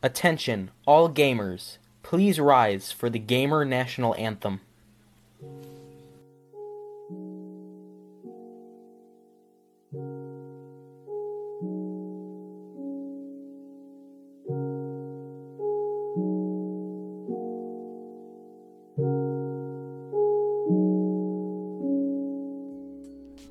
Attention, all gamers. Please rise for the Gamer National Anthem.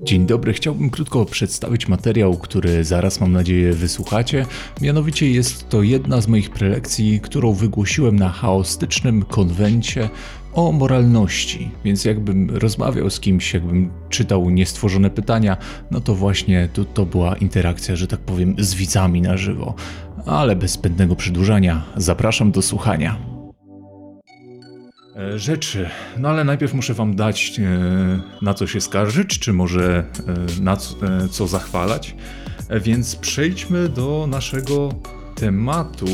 Dzień dobry, chciałbym krótko przedstawić materiał, który zaraz mam nadzieję wysłuchacie. Mianowicie jest to jedna z moich prelekcji, którą wygłosiłem na chaostycznym konwencie o moralności. Więc jakbym rozmawiał z kimś, jakbym czytał niestworzone pytania, no to właśnie to, to była interakcja, że tak powiem, z widzami na żywo. Ale bez zbędnego przedłużania, zapraszam do słuchania. E, rzeczy. No ale najpierw muszę wam dać e, na co się skarżyć, czy może e, na co, zachwalać. Więc przejdźmy do naszego tematu.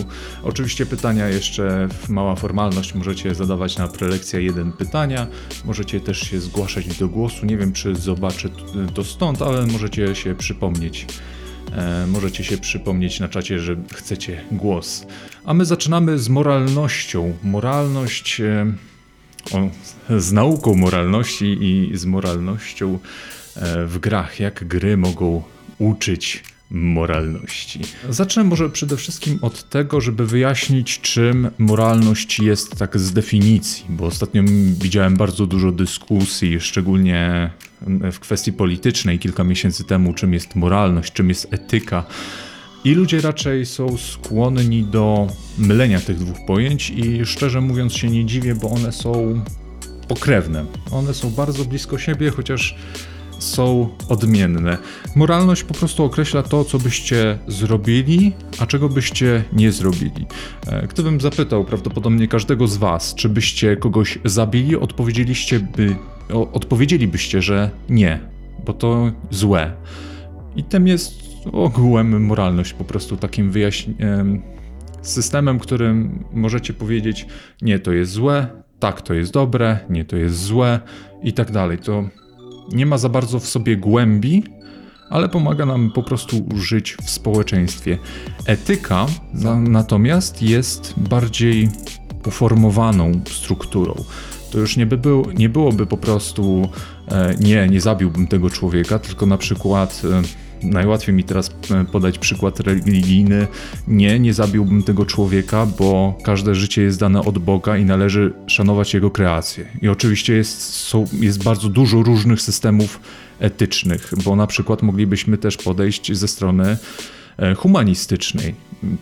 Oczywiście pytania jeszcze, mała formalność, możecie zadawać na prelekcja jeden pytania, możecie też się zgłaszać do głosu, nie wiem czy zobaczę to stąd, ale możecie się przypomnieć. Możecie się przypomnieć na czacie, że chcecie głos. A my zaczynamy z moralnością. Moralność o, z nauką moralności i z moralnością e, w grach, jak gry mogą uczyć moralności. Zacznę może przede wszystkim od tego, żeby wyjaśnić, czym moralność jest tak z definicji, bo ostatnio widziałem bardzo dużo dyskusji, szczególnie w kwestii politycznej kilka miesięcy temu, czym jest moralność, czym jest etyka. I ludzie raczej są skłonni do mylenia tych dwóch pojęć i szczerze mówiąc się nie dziwię, bo one są pokrewne. One są bardzo blisko siebie, chociaż są odmienne. Moralność po prostu określa to, co byście zrobili, a czego byście nie zrobili. E, gdybym zapytał prawdopodobnie każdego z Was, czy byście kogoś zabili, odpowiedzieliście by, odpowiedzielibyście, że nie, bo to złe. I tym jest ogółem moralność po prostu takim wyjaśnieniem, systemem, którym możecie powiedzieć nie, to jest złe, tak, to jest dobre, nie, to jest złe i tak dalej. To nie ma za bardzo w sobie głębi, ale pomaga nam po prostu żyć w społeczeństwie. Etyka na, natomiast jest bardziej uformowaną strukturą. To już nie, by był, nie byłoby po prostu e, nie, nie zabiłbym tego człowieka, tylko na przykład e, najłatwiej mi teraz e, podać przykład religijny. Nie, nie zabiłbym tego człowieka, bo każde życie jest dane od Boga i należy szanować jego kreację. I oczywiście jest, są, jest bardzo dużo różnych systemów etycznych, bo na przykład moglibyśmy też podejść ze strony e, humanistycznej.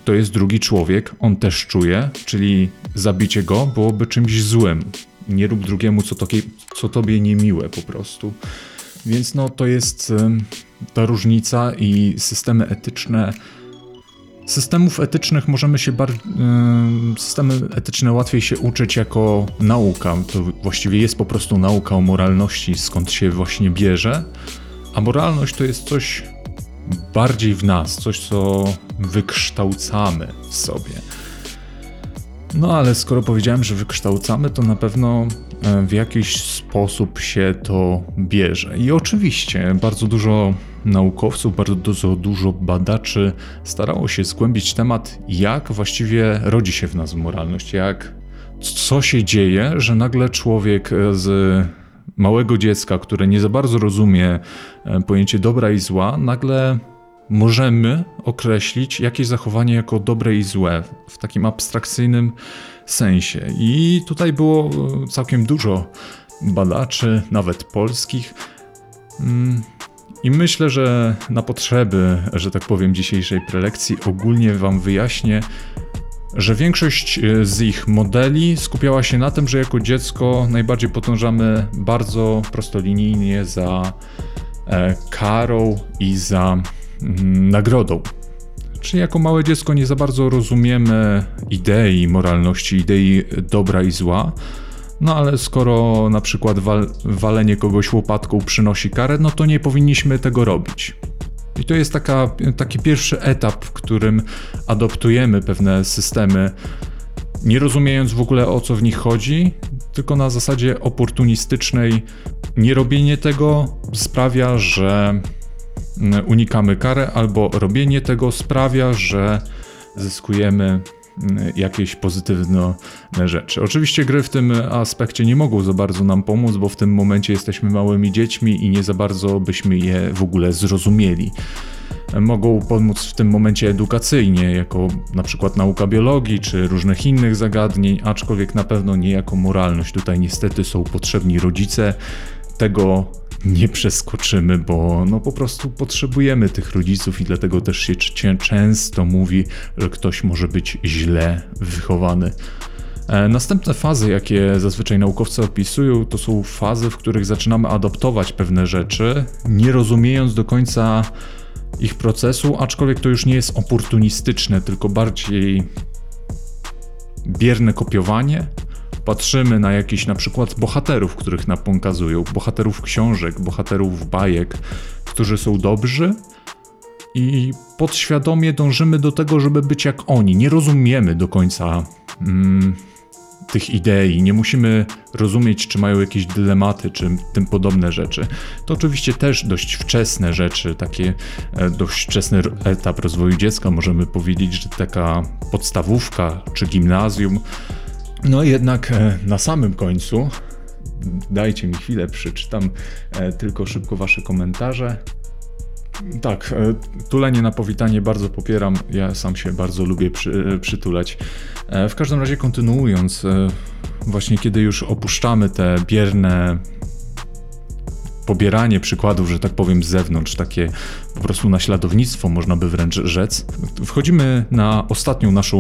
To jest drugi człowiek, on też czuje, czyli zabicie go byłoby czymś złym. Nie rób drugiemu, co, to, co tobie niemiłe po prostu. Więc no to jest ta różnica i systemy etyczne. Systemów etycznych możemy się bardziej. Systemy etyczne łatwiej się uczyć jako nauka. To właściwie jest po prostu nauka o moralności, skąd się właśnie bierze. A moralność to jest coś bardziej w nas, coś co wykształcamy w sobie. No ale skoro powiedziałem, że wykształcamy, to na pewno e, w jakiś sposób się to bierze. I oczywiście bardzo dużo naukowców, bardzo dużo, dużo badaczy starało się zgłębić temat, jak właściwie rodzi się w nas moralność, jak co się dzieje, że nagle człowiek z małego dziecka, które nie za bardzo rozumie e, pojęcie dobra i zła, nagle możemy określić jakieś zachowanie jako dobre i złe w takim abstrakcyjnym sensie. I tutaj było e, całkiem dużo badaczy, nawet polskich. Mm, I myślę, że na potrzeby, że tak powiem, dzisiejszej prelekcji ogólnie Wam wyjaśnię, że większość e, z ich modeli skupiała się na tym, że jako dziecko najbardziej podążamy bardzo prostolinijnie za e, karą i za nagrodą. Czyli jako małe dziecko nie za bardzo rozumiemy idei moralności, idei dobra i zła. No ale skoro na przykład wal walenie kogoś łopatką przynosi karę, no to nie powinniśmy tego robić. I to jest taka, taki pierwszy etap, w którym adoptujemy pewne systemy, nie rozumiejąc w ogóle o co w nich chodzi, tylko na zasadzie oportunistycznej. Nierobienie tego sprawia, że unikamy kary, albo robienie tego sprawia, że zyskujemy mm, jakieś pozytywne rzeczy. Oczywiście gry w tym aspekcie nie mogą za bardzo nam pomóc, bo w tym momencie jesteśmy małymi dziećmi i nie za bardzo byśmy je w ogóle zrozumieli mogą pomóc w tym momencie edukacyjnie, jako na przykład nauka biologii czy różnych innych zagadnień, aczkolwiek na pewno nie jako moralność. Tutaj niestety są potrzebni rodzice. Tego nie przeskoczymy, bo no po prostu potrzebujemy tych rodziców i dlatego też się często mówi, że ktoś może być źle wychowany. E, następne fazy, jakie zazwyczaj naukowcy opisują, to są fazy, w których zaczynamy adoptować pewne rzeczy, nie rozumiejąc do końca ich procesu, aczkolwiek to już nie jest oportunistyczne, tylko bardziej bierne kopiowanie. Patrzymy na jakichś na przykład bohaterów, których nam pokazują, bohaterów książek, bohaterów bajek, którzy są dobrzy i podświadomie dążymy do tego, żeby być jak oni. Nie rozumiemy do końca mm, tych idei, nie musimy rozumieć, czy mają jakieś dylematy, czy tym podobne rzeczy. To oczywiście też dość wczesne rzeczy, takie e, dość wczesny etap rozwoju dziecka, możemy powiedzieć, że taka podstawówka czy gimnazjum. No jednak e, na samym końcu, dajcie mi chwilę, przeczytam e, tylko szybko Wasze komentarze. Tak, e, tulenie na powitanie bardzo popieram. Ja sam się bardzo lubię przy, przytulać. W każdym razie kontynuując, właśnie kiedy już opuszczamy te bierne pobieranie przykładów, że tak powiem, z zewnątrz, takie po prostu naśladownictwo, można by wręcz rzec. Wchodzimy na ostatnią naszą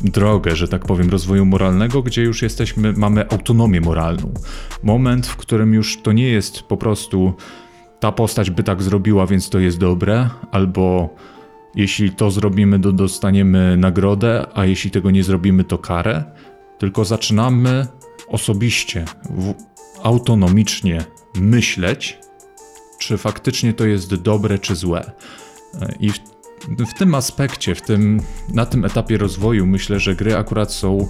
drogę, że tak powiem, rozwoju moralnego, gdzie już jesteśmy, mamy autonomię moralną. Moment, w którym już to nie jest po prostu ta postać by tak zrobiła, więc to jest dobre, albo jeśli to zrobimy, to dostaniemy nagrodę, a jeśli tego nie zrobimy, to karę. Tylko zaczynamy osobiście, autonomicznie myśleć, czy faktycznie to jest dobre, czy złe. I w, w tym aspekcie, w tym, na tym etapie rozwoju myślę, że gry akurat są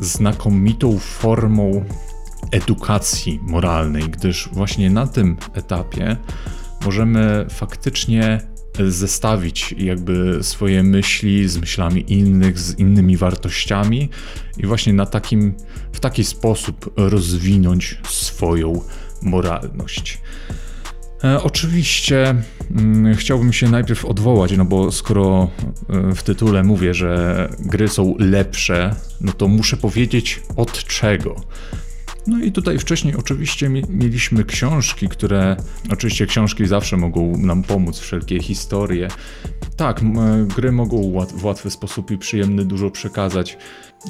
znakomitą formą edukacji moralnej, gdyż właśnie na tym etapie możemy faktycznie zestawić jakby swoje myśli z myślami innych, z innymi wartościami i właśnie na takim, w taki sposób rozwinąć swoją moralność. E, oczywiście mm, chciałbym się najpierw odwołać, no bo skoro e, w tytule mówię, że gry są lepsze, no to muszę powiedzieć od czego. No i tutaj wcześniej oczywiście mieliśmy książki, które, oczywiście książki zawsze mogą nam pomóc, wszelkie historie. Tak, gry mogą w łatwy sposób i przyjemny dużo przekazać,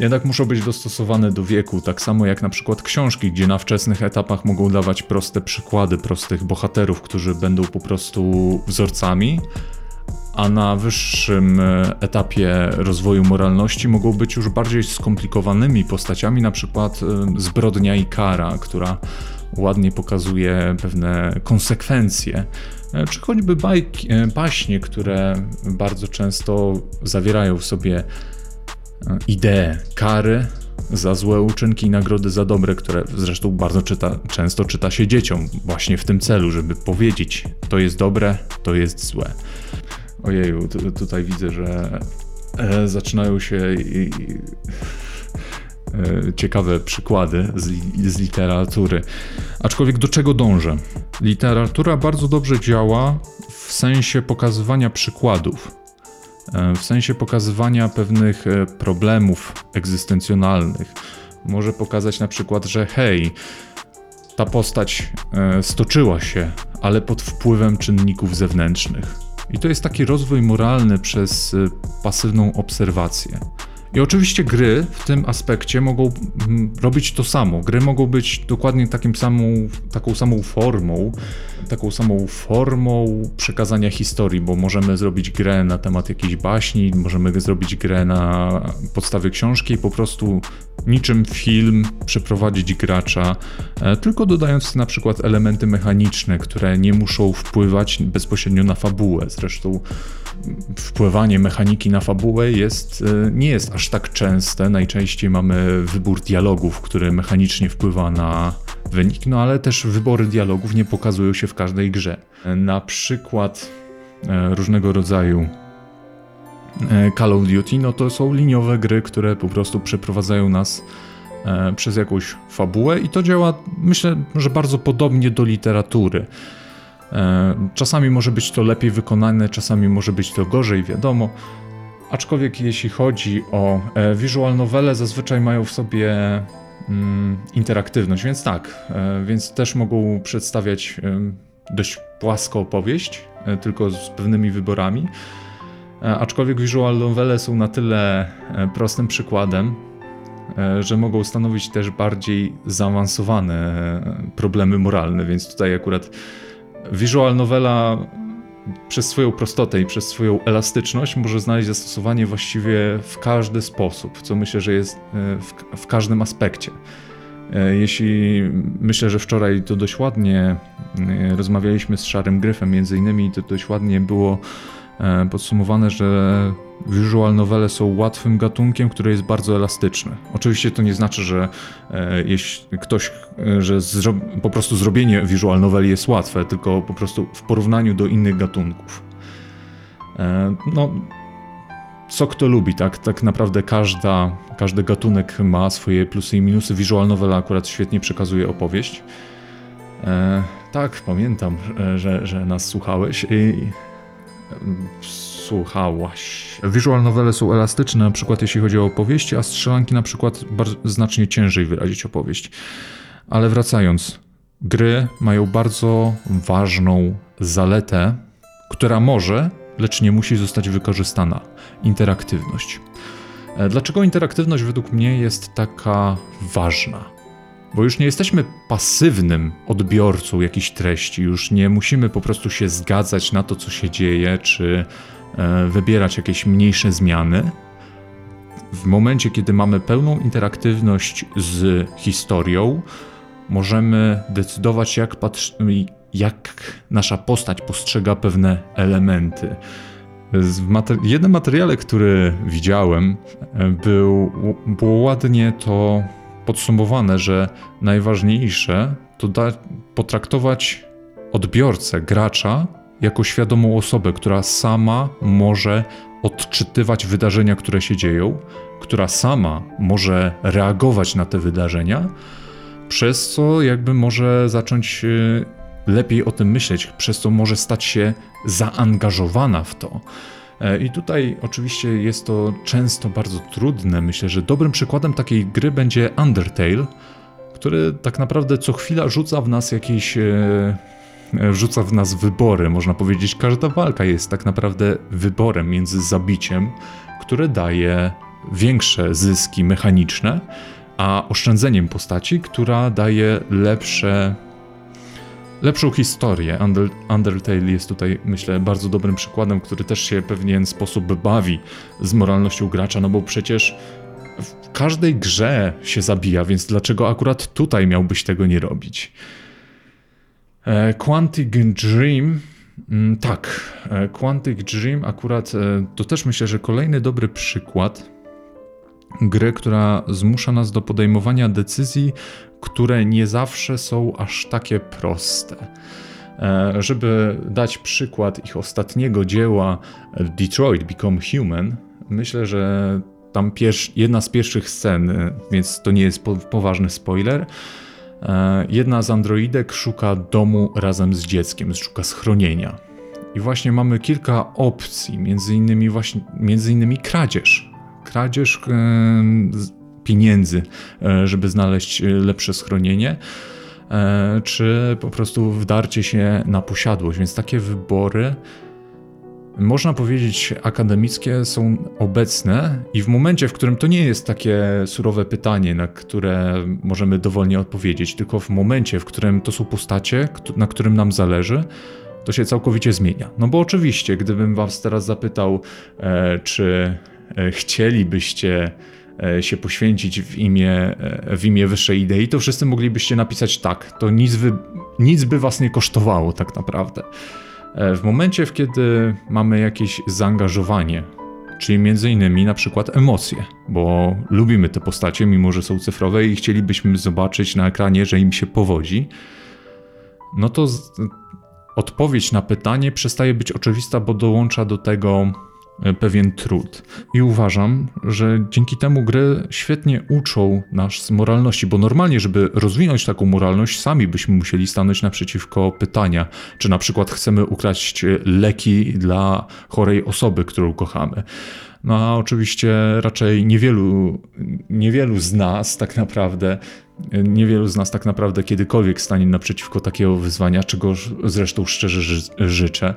jednak muszą być dostosowane do wieku, tak samo jak na przykład książki, gdzie na wczesnych etapach mogą dawać proste przykłady prostych bohaterów, którzy będą po prostu wzorcami, a na wyższym e, etapie rozwoju moralności mogą być już bardziej skomplikowanymi postaciami, na przykład e, zbrodnia i kara, która ładnie pokazuje pewne konsekwencje, e, czy choćby bajki, baśnie, które bardzo często zawierają w sobie ideę kary za złe uczynki i nagrody za dobre, które zresztą bardzo czyta, często czyta się dzieciom właśnie w tym celu, żeby powiedzieć to jest dobre, to jest złe. Ojeju, tutaj widzę, że e, zaczynają się i, i, e, ciekawe przykłady z, z literatury. Aczkolwiek do czego dążę? Literatura bardzo dobrze działa w sensie pokazywania przykładów, w sensie pokazywania pewnych problemów egzystencjonalnych. Może pokazać na przykład, że hej, ta postać stoczyła się, ale pod wpływem czynników zewnętrznych i to jest taki rozwój moralny przez pasywną obserwację. I oczywiście gry w tym aspekcie mogą mm, robić to samo. Gry mogą być dokładnie takim samą, taką samą formą, taką samą formą przekazania historii, bo możemy zrobić grę na temat jakiejś baśni, możemy zrobić grę na podstawie książki i po prostu niczym film przeprowadzić gracza, e, tylko dodając na przykład elementy mechaniczne, które nie muszą wpływać bezpośrednio na fabułę. Zresztą wpływanie mechaniki na fabułę jest, e, nie jest aż tak częste. Najczęściej mamy wybór dialogów, który mechanicznie wpływa na wynik, no ale też wybory dialogów nie pokazują się w każdej grze. Na przykład e, różnego rodzaju e, Call of Duty, no to są liniowe gry, które po prostu przeprowadzają nas e, przez jakąś fabułę i to działa, myślę, że bardzo podobnie do literatury. Czasami może być to lepiej wykonane, czasami może być to gorzej, wiadomo. Aczkolwiek jeśli chodzi o visual novele, zazwyczaj mają w sobie interaktywność, więc tak, e, więc też mogą przedstawiać e, dość płaską opowieść, e, tylko z pewnymi wyborami. Aczkolwiek visual novele są na tyle prostym przykładem, że mogą stanowić też bardziej zaawansowane problemy moralne, więc tutaj akurat visual novela przez swoją prostotę i przez swoją elastyczność może znaleźć zastosowanie właściwie w każdy sposób, co myślę, że jest e, w, w każdym aspekcie. E, Jeśli myślę, że wczoraj to dość ładnie e, rozmawialiśmy z Szarym Gryfem, między innymi, to dość ładnie było podsumowane, że visual novele są łatwym gatunkiem, który jest bardzo elastyczny. Oczywiście to nie znaczy, że e, jeśli ktoś, e, że po prostu zrobienie visual noveli jest łatwe, tylko po prostu w porównaniu do innych gatunków. E, no, co kto lubi, tak? Tak naprawdę każda, każdy gatunek ma swoje plusy i minusy. Visual novela akurat świetnie przekazuje opowieść. E, tak, pamiętam, e, że, że nas słuchałeś i em, słuchałaś. Visual novele są elastyczne, na przykład jeśli chodzi o opowieści, a strzelanki na przykład znacznie ciężej wyrazić opowieść. Ale wracając, gry mają bardzo ważną zaletę, która może, lecz nie musi zostać wykorzystana interaktywność. E, Dlaczego interaktywność według mnie jest taka ważna? Bo już nie jesteśmy pasywnym odbiorcą jakiejś treści, już nie musimy po prostu się zgadzać na to, co się dzieje, czy wybierać jakieś mniejsze zmiany. W momencie, kiedy mamy pełną interaktywność z historią, możemy decydować, jak, jak nasza postać postrzega pewne elementy. Mater- jednym materiale, który widziałem, e, był, było ładnie to podsumowane, że najważniejsze to potraktować odbiorcę, gracza, jako świadomą osobę, która sama może odczytywać wydarzenia, które się dzieją, która sama może reagować na te wydarzenia, przez co jakby może zacząć y, lepiej o tym myśleć, przez co może stać się zaangażowana w to. E, I tutaj oczywiście jest to często bardzo trudne. Myślę, że dobrym przykładem takiej gry będzie Undertale, który tak naprawdę co chwila rzuca w nas jakieś. E, Wrzuca w nas wybory, można powiedzieć. Każda walka jest tak naprawdę wyborem między zabiciem, które daje większe zyski mechaniczne, a oszczędzeniem postaci, która daje lepsze lepszą historię. Under, Undertale jest tutaj, myślę, bardzo dobrym przykładem, który też się w pewien sposób bawi z moralnością gracza, no bo przecież w każdej grze się zabija, więc dlaczego akurat tutaj miałbyś tego nie robić? E, Quantic Dream. mm, Tak, e, Quantic Dream akurat e, to też myślę, że kolejny dobry przykład gry, która zmusza nas do podejmowania decyzji, które nie zawsze są aż takie proste. Żeby dać przykład ich ostatniego dzieła Detroit Become Human, myślę, że tam jedna z pierwszych scen, więc to nie jest po, poważny spoiler. E, Jedna z androidek szuka domu razem z dzieckiem, szuka schronienia. I właśnie mamy kilka opcji, między innymi właśnie między innymi kradzież. Kradzież e, pieniędzy, e, żeby znaleźć lepsze schronienie, czy po prostu wdarcie się na posiadłość. Więc takie wybory, można powiedzieć, akademickie są obecne i w momencie, w którym to nie jest takie surowe pytanie, na które możemy dowolnie odpowiedzieć, tylko w momencie, w którym to są postacie, na którym nam zależy, to się całkowicie zmienia. No bo oczywiście, gdybym was teraz zapytał, e, czy e, chcielibyście e, się poświęcić w imię, w imię wyższej idei, to wszyscy moglibyście napisać tak. To nic, wy, nic by was nie kosztowało tak naprawdę. E, W momencie, w kiedy mamy jakieś zaangażowanie, czyli między innymi na przykład emocje, bo lubimy te postacie, mimo że są cyfrowe i chcielibyśmy zobaczyć na ekranie, że im się powodzi, no to odpowiedź na pytanie przestaje być oczywista, bo dołącza do tego pewien trud. I uważam, że dzięki temu gry świetnie uczą nas z moralności, bo normalnie, żeby rozwinąć taką moralność, sami byśmy musieli stanąć naprzeciwko pytania, czy na przykład chcemy ukraść e, leki dla chorej osoby, którą kochamy. No a oczywiście raczej niewielu, niewielu z nas tak naprawdę, niewielu z nas tak naprawdę kiedykolwiek stanie naprzeciwko takiego wyzwania, czego zresztą szczerze ży życzę.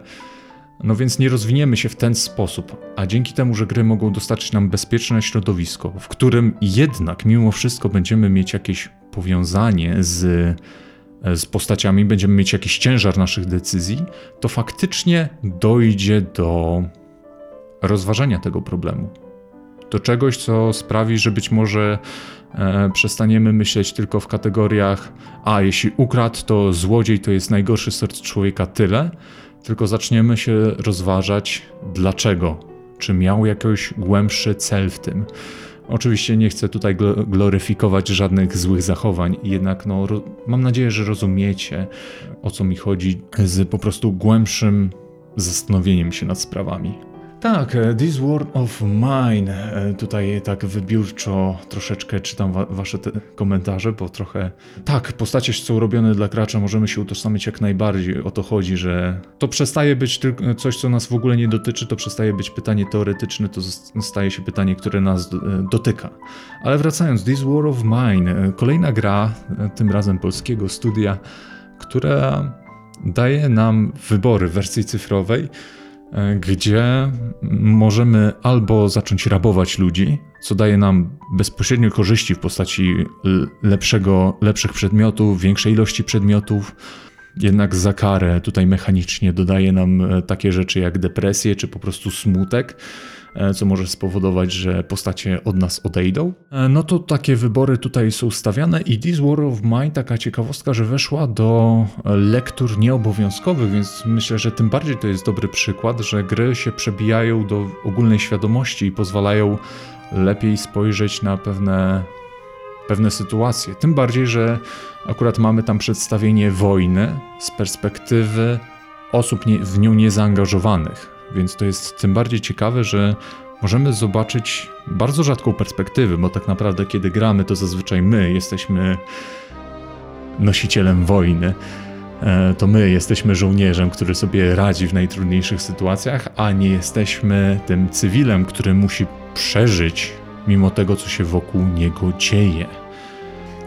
No więc nie rozwiniemy się w ten sposób, a dzięki temu, że gry mogą dostarczyć nam bezpieczne środowisko, w którym jednak mimo wszystko będziemy mieć jakieś powiązanie z, z postaciami, będziemy mieć jakiś ciężar naszych decyzji, to faktycznie dojdzie do rozważania tego problemu. Do czegoś, co sprawi, że być może e, przestaniemy myśleć tylko w kategoriach: A jeśli ukradł, to złodziej to jest najgorszy sort człowieka, tyle. Tylko zaczniemy się rozważać, dlaczego. Czy miał jakiś głębszy cel w tym. Oczywiście nie chcę tutaj gloryfikować żadnych złych zachowań, jednak no, mam nadzieję, że rozumiecie o co mi chodzi z po prostu głębszym zastanowieniem się nad sprawami. Tak, e, This World of Mine. E, tutaj tak wybiórczo troszeczkę czytam wa wasze komentarze, bo trochę. Tak, postacie są robione dla gracza, możemy się utożsamić jak najbardziej. O to chodzi, że to przestaje być tylko coś, co nas w ogóle nie dotyczy, to przestaje być pytanie teoretyczne, to staje się pytanie, które nas e, dotyka. Ale wracając, This World of Mine. Kolejna gra, tym razem polskiego studia, która daje nam wybory w wersji cyfrowej E, gdzie możemy albo zacząć rabować ludzi, co daje nam bezpośrednio korzyści w postaci lepszego, lepszych przedmiotów, większej ilości przedmiotów. Jednak za karę tutaj mechanicznie dodaje nam e, takie rzeczy jak depresję czy po prostu smutek E, co może spowodować, że postacie od nas odejdą. E, no to takie wybory tutaj są stawiane i This War of Mine, taka ciekawostka, że weszła do lektur nieobowiązkowych, więc myślę, że tym bardziej to jest dobry przykład, że gry się przebijają do ogólnej świadomości i pozwalają lepiej spojrzeć na pewne, pewne sytuacje. Tym bardziej, że akurat mamy tam przedstawienie wojny z perspektywy osób nie, w nią niezaangażowanych. Więc to jest tym bardziej ciekawe, że możemy zobaczyć bardzo rzadką perspektywę, bo tak naprawdę kiedy gramy, to zazwyczaj my jesteśmy nosicielem wojny. E, to my jesteśmy żołnierzem, który sobie radzi w najtrudniejszych sytuacjach, a nie jesteśmy tym cywilem, który musi przeżyć mimo tego, co się wokół niego dzieje.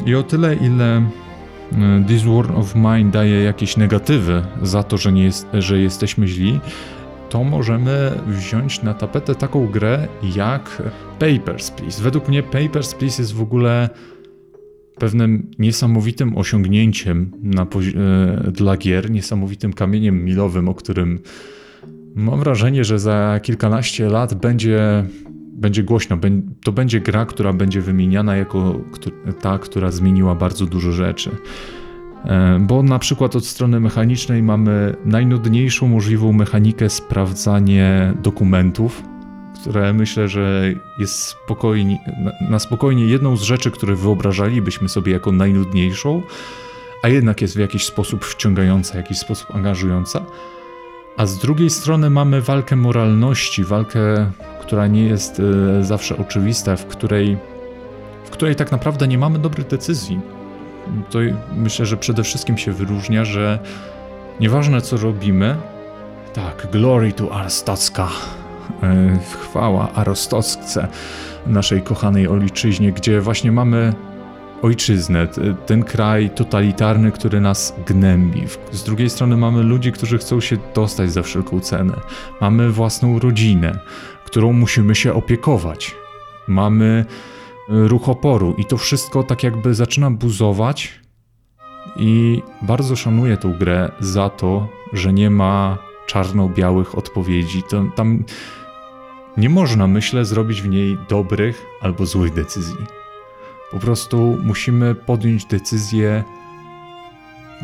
I o tyle, ile e, This War of Mine daje jakieś negatywy za to, że, nie jest, że jesteśmy źli, to możemy wziąć na tapetę taką grę jak Papers, Please. Według mnie Papers, Please jest w ogóle pewnym niesamowitym osiągnięciem e, dla gier, niesamowitym kamieniem milowym, o którym mam wrażenie, że za kilkanaście lat będzie, będzie głośno. To będzie gra, która będzie wymieniana jako ta, która zmieniła bardzo dużo rzeczy. E, bo na przykład od strony mechanicznej mamy najnudniejszą możliwą mechanikę sprawdzanie dokumentów, które myślę, że jest spokojnie, na spokojnie jedną z rzeczy, które wyobrażalibyśmy sobie jako najnudniejszą, a jednak jest w jakiś sposób wciągająca, w jakiś sposób angażująca. A z drugiej strony mamy walkę moralności, walkę, która nie jest e, zawsze oczywista, w której, w której tak naprawdę nie mamy dobrych decyzji to myślę, że przede wszystkim się wyróżnia, że nieważne co robimy, tak, glory to Arostocka, e, chwała Arostocce, naszej kochanej ojczyźnie, gdzie właśnie mamy ojczyznę, ten kraj totalitarny, który nas gnębi. Z drugiej strony mamy ludzi, którzy chcą się dostać za wszelką cenę. Mamy własną rodzinę, którą musimy się opiekować. Mamy ruch oporu i to wszystko tak jakby zaczyna buzować i bardzo szanuję tę grę za to, że nie ma czarno-białych odpowiedzi. To, tam nie można, myślę, zrobić w niej dobrych albo złych decyzji. Po prostu musimy podjąć decyzję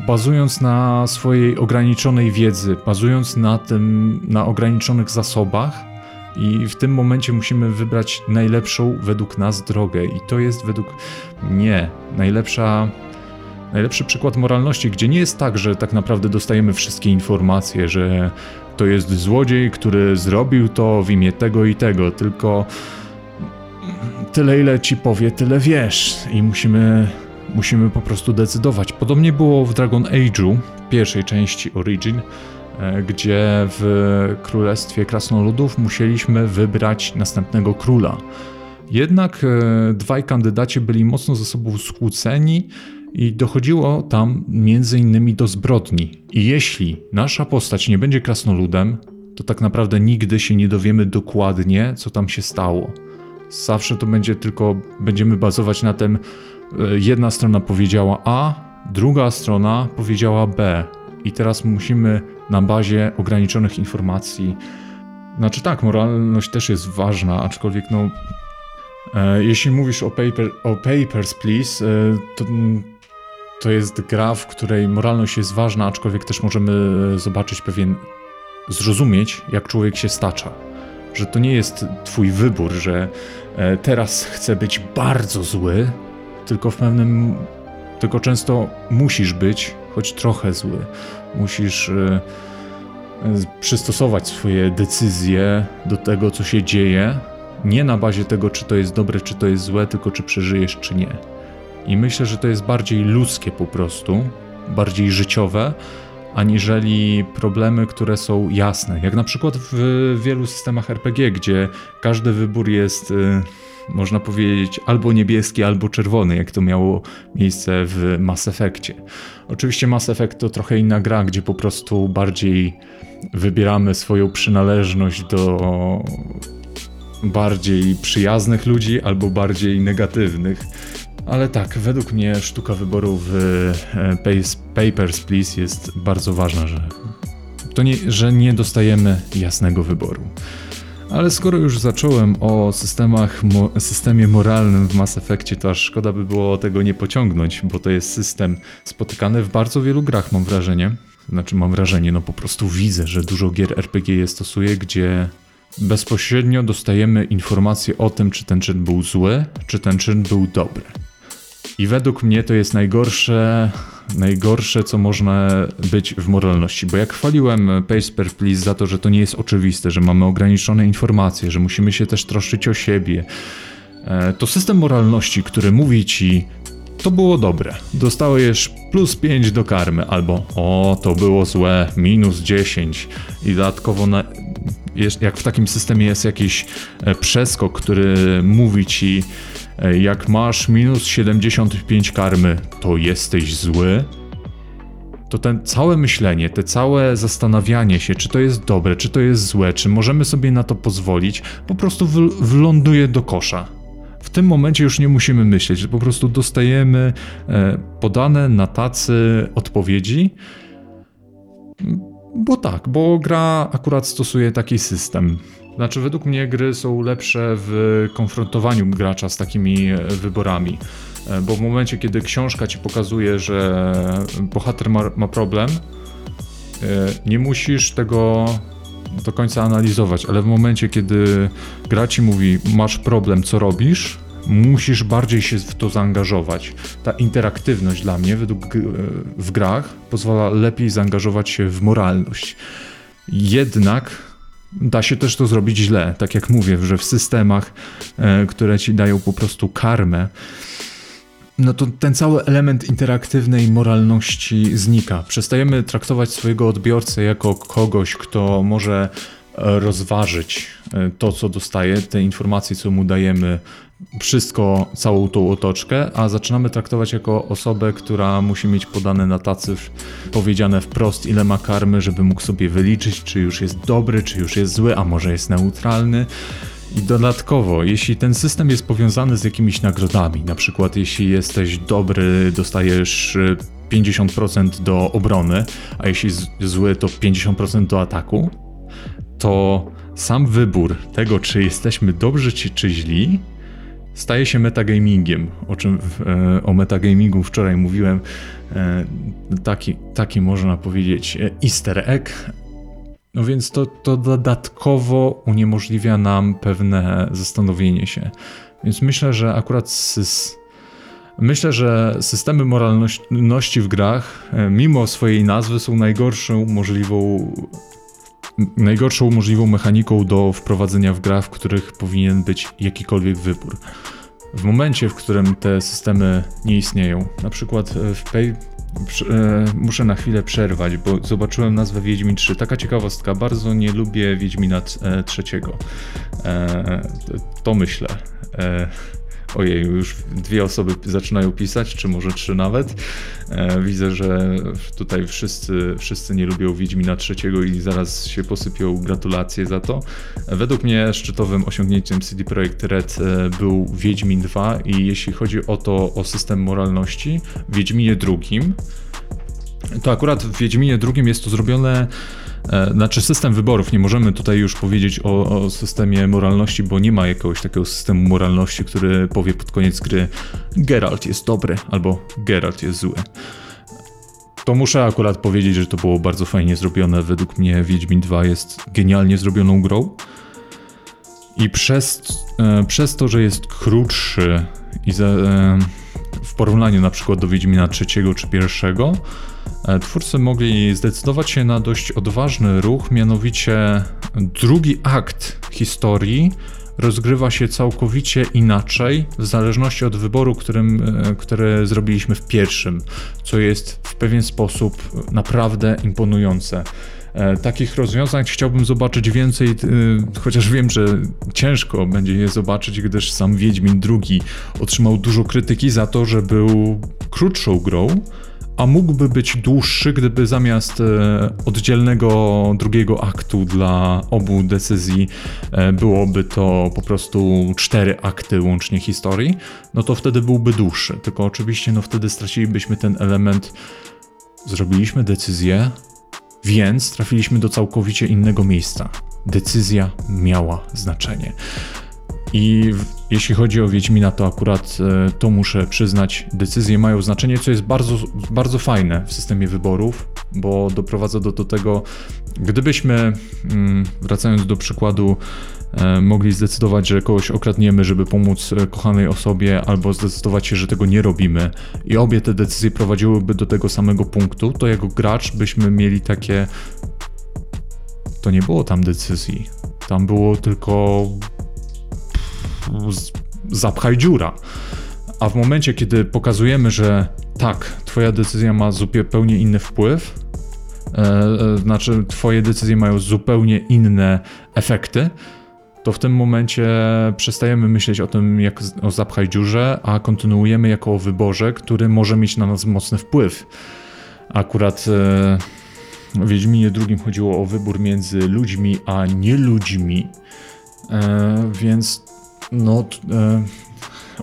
bazując na swojej ograniczonej wiedzy, bazując na tym, na ograniczonych zasobach i w tym momencie musimy wybrać najlepszą według nas drogę. I to jest według mnie najlepsza, Najlepszy przykład moralności, gdzie nie jest tak, że tak naprawdę dostajemy wszystkie informacje, że to jest złodziej, który zrobił to w imię tego i tego, tylko tyle ile ci powie, tyle wiesz i musimy, musimy po prostu decydować. Podobnie było w Dragon Age'u, pierwszej części Origin, gdzie w Królestwie Krasnoludów musieliśmy wybrać następnego króla. Jednak e, dwaj kandydaci byli mocno ze sobą skłóceni i dochodziło tam między innymi do zbrodni. I jeśli nasza postać nie będzie krasnoludem, to tak naprawdę nigdy się nie dowiemy dokładnie, co tam się stało. Zawsze to będzie tylko, będziemy bazować na tym, e, jedna strona powiedziała A, druga strona powiedziała B. I teraz musimy na bazie ograniczonych informacji. Znaczy tak, moralność też jest ważna, aczkolwiek no. E, jeśli mówisz o, paper, o Papers, Please, e, to, to jest gra, w której moralność jest ważna, aczkolwiek też możemy e, zobaczyć pewien. zrozumieć, jak człowiek się stacza. Że to nie jest twój wybór, że e, teraz chcę być bardzo zły, tylko w pewnym. tylko często musisz być choć trochę zły. Musisz e, przystosować swoje decyzje do tego, co się dzieje, nie na bazie tego, czy to jest dobre, czy to jest złe, tylko czy przeżyjesz, czy nie. I myślę, że to jest bardziej ludzkie po prostu, bardziej życiowe, aniżeli problemy, które są jasne. Jak na przykład w wielu systemach RPG, gdzie każdy wybór jest, y, można powiedzieć, albo niebieski, albo czerwony, jak to miało miejsce w Mass Effectie. Oczywiście Mass Effect to trochę inna gra, gdzie po prostu bardziej wybieramy swoją przynależność do bardziej przyjaznych ludzi albo bardziej negatywnych. Ale tak, według mnie sztuka wyboru w e, Papers, Please jest bardzo ważna, że, to nie, że nie dostajemy jasnego wyboru. Ale skoro już zacząłem o systemach, mo, systemie moralnym w Mass Effectie, to aż szkoda by było tego nie pociągnąć, bo to jest system spotykany w bardzo wielu grach, mam wrażenie. Znaczy, mam wrażenie, no po prostu widzę, że dużo gier RPG je stosuje, gdzie bezpośrednio dostajemy informacje o tym, czy ten czyn był zły, czy ten czyn był dobry. I według mnie to jest najgorsze, najgorsze, co można być w moralności. Bo jak chwaliłem Pace Please za to, że to nie jest oczywiste, że mamy ograniczone informacje, że musimy się też troszczyć o siebie, e, to system moralności, który mówi ci, to było dobre, dostałeś plus 5 do karmy, albo o, to było złe, minus 10 i dodatkowo na, jak w takim systemie jest jakiś e, przeskok, który mówi ci, jak masz minus 75 karmy, to jesteś zły, to ten całe myślenie, te całe zastanawianie się, czy to jest dobre, czy to jest złe, czy możemy sobie na to pozwolić, po prostu wląduje do kosza. W tym momencie już nie musimy myśleć, po prostu dostajemy e, podane na tacy odpowiedzi bo tak, bo gra akurat stosuje taki system. Znaczy, według mnie gry są lepsze w konfrontowaniu gracza z takimi e, wyborami. E, bo w momencie, kiedy książka ci pokazuje, że bohater ma, ma problem, e, nie musisz tego do końca analizować, ale w momencie, kiedy gra ci mówi, masz problem, co robisz, musisz bardziej się w to zaangażować. Ta interaktywność dla mnie według w grach pozwala lepiej zaangażować się w moralność. Jednak da się też to zrobić źle, tak jak mówię, że w systemach, e, które ci dają po prostu karmę, no to ten cały element interaktywnej moralności znika. Przestajemy traktować swojego odbiorcę jako kogoś, kto może rozważyć e, to, co dostaje, te informacje, co mu dajemy, wszystko, całą tą otoczkę, a zaczynamy traktować jako osobę, która musi mieć podane na tacy powiedziane wprost, ile ma karmy, żeby mógł sobie wyliczyć, czy już jest dobry, czy już jest zły, a może jest neutralny. I dodatkowo, jeśli ten system jest powiązany z jakimiś nagrodami, na przykład jeśli jesteś dobry, dostajesz 50% e, do obrony, a jeśli zły, to 50% do ataku, to sam wybór tego, czy jesteśmy dobrzy, czy, czy źli, staje się metagamingiem, o czym e, o metagamingu wczoraj mówiłem. E, taki, taki można powiedzieć e, easter egg. No więc to, to dodatkowo uniemożliwia nam pewne zastanowienie się. Więc myślę, że akurat z, Myślę, że systemy moralności w grach, mimo swojej nazwy, są najgorszą możliwą najgorszą możliwą mechaniką do wprowadzenia w grach, w których powinien być jakikolwiek wybór. W momencie, w którym te systemy nie istnieją, na przykład e, w Pay, e, muszę na chwilę przerwać, bo zobaczyłem nazwę Wiedźmin 3. Taka ciekawostka, bardzo nie lubię Wiedźmina trzeciego. To myślę. Ojej, już dwie osoby zaczynają pisać, czy może trzy nawet. E, widzę, że tutaj wszyscy, wszyscy nie lubią Wiedźmina trzeciego i zaraz się posypią gratulacje za to. Według mnie szczytowym osiągnięciem CD Projekt Red e, był Wiedźmin 2 i jeśli chodzi o to, o system moralności, w Wiedźminie drugim, to akurat w Wiedźminie drugim jest to zrobione znaczy system wyborów, nie możemy tutaj już powiedzieć o, o, systemie moralności, bo nie ma jakiegoś takiego systemu moralności, który powie pod koniec gry Geralt jest dobry albo Geralt jest zły. To muszę akurat powiedzieć, że to było bardzo fajnie zrobione. Według mnie Wiedźmin 2 jest genialnie zrobioną grą. I przez, e, przez to, że jest krótszy i za, e, w porównaniu na przykład do Wiedźmina trzeciego czy pierwszego, E, twórcy mogli zdecydować się na dość odważny ruch, mianowicie drugi akt historii rozgrywa się całkowicie inaczej, w zależności od wyboru, którym, e, który zrobiliśmy w pierwszym, co jest w pewien sposób naprawdę imponujące. E, takich rozwiązań chciałbym zobaczyć więcej, chociaż wiem, że ciężko będzie je zobaczyć, gdyż sam Wiedźmin II otrzymał dużo krytyki za to, że był krótszą grą, a mógłby być dłuższy, gdyby zamiast e, oddzielnego drugiego aktu dla obu decyzji e, byłoby to po prostu cztery akty łącznie historii, no to wtedy byłby dłuższy. Tylko oczywiście no wtedy stracilibyśmy ten element zrobiliśmy decyzję, więc trafiliśmy do całkowicie innego miejsca. Decyzja miała znaczenie. I jeśli chodzi o Wiedźmina, to akurat e, to muszę przyznać, decyzje mają znaczenie, co jest bardzo, bardzo fajne w systemie wyborów, bo doprowadza do, do tego, gdybyśmy, mm, wracając do przykładu, e, mogli zdecydować, że kogoś okradniemy, żeby pomóc e, kochanej osobie, albo zdecydować się, że tego nie robimy, i obie te decyzje prowadziłyby do tego samego punktu, to jako gracz byśmy mieli takie. To nie było tam decyzji. Tam było tylko zapchaj dziura. A w momencie, kiedy pokazujemy, że tak, twoja decyzja ma zupełnie inny wpływ, e, e, znaczy twoje decyzje mają zupełnie inne efekty, to w tym momencie przestajemy myśleć o tym jak o zapchaj dziurze, a kontynuujemy jako o wyborze, który może mieć na nas mocny wpływ. Akurat e, w Wiedźminie drugim chodziło o wybór między ludźmi a nieludźmi, e, więc no, e,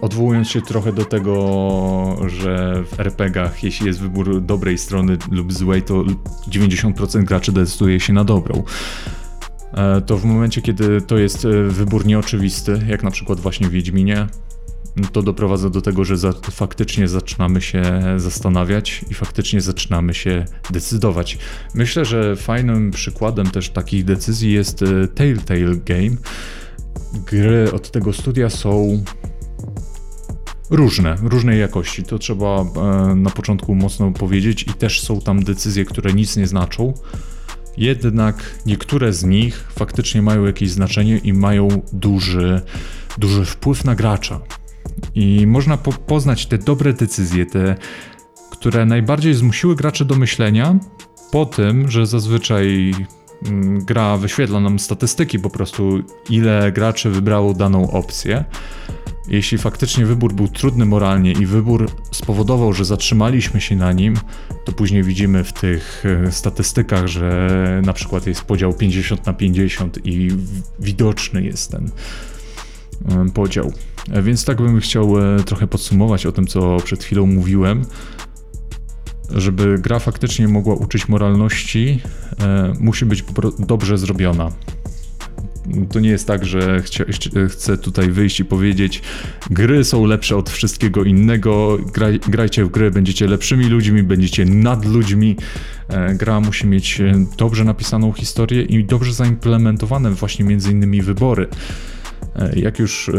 odwołując się trochę do tego, że w RPGach, jeśli jest wybór dobrej strony lub złej, to 90% graczy decyduje się na dobrą. E, to w momencie, kiedy to jest e, wybór nieoczywisty, jak na przykład właśnie w Wiedźminie, to doprowadza do tego, że za, faktycznie zaczynamy się zastanawiać i faktycznie zaczynamy się decydować. Myślę, że fajnym przykładem też takich decyzji jest e, Telltale Game, gry od tego studia są różne, różnej jakości. To trzeba e, na początku mocno powiedzieć, i też są tam decyzje, które nic nie znaczą. Jednak niektóre z nich faktycznie mają jakieś znaczenie i mają duży, duży wpływ na gracza. I można po poznać te dobre decyzje, te, które najbardziej zmusiły graczy do myślenia, po tym, że zazwyczaj gra wyświetla nam statystyki po prostu, ile graczy wybrało daną opcję. Jeśli faktycznie wybór był trudny moralnie i wybór spowodował, że zatrzymaliśmy się na nim, to później widzimy w tych e, statystykach, że na przykład jest podział 50 na 50 i widoczny jest ten e, podział. E, więc tak bym chciał trochę podsumować o tym, co przed chwilą mówiłem żeby gra faktycznie mogła uczyć moralności, e, musi być dobrze zrobiona. To nie jest tak, że chcę tutaj wyjść i powiedzieć, gry są lepsze od wszystkiego innego, graj, grajcie w gry, będziecie lepszymi ludźmi, będziecie nad ludźmi. E, gra musi mieć dobrze napisaną historię i dobrze zaimplementowane właśnie między innymi wybory. E, jak już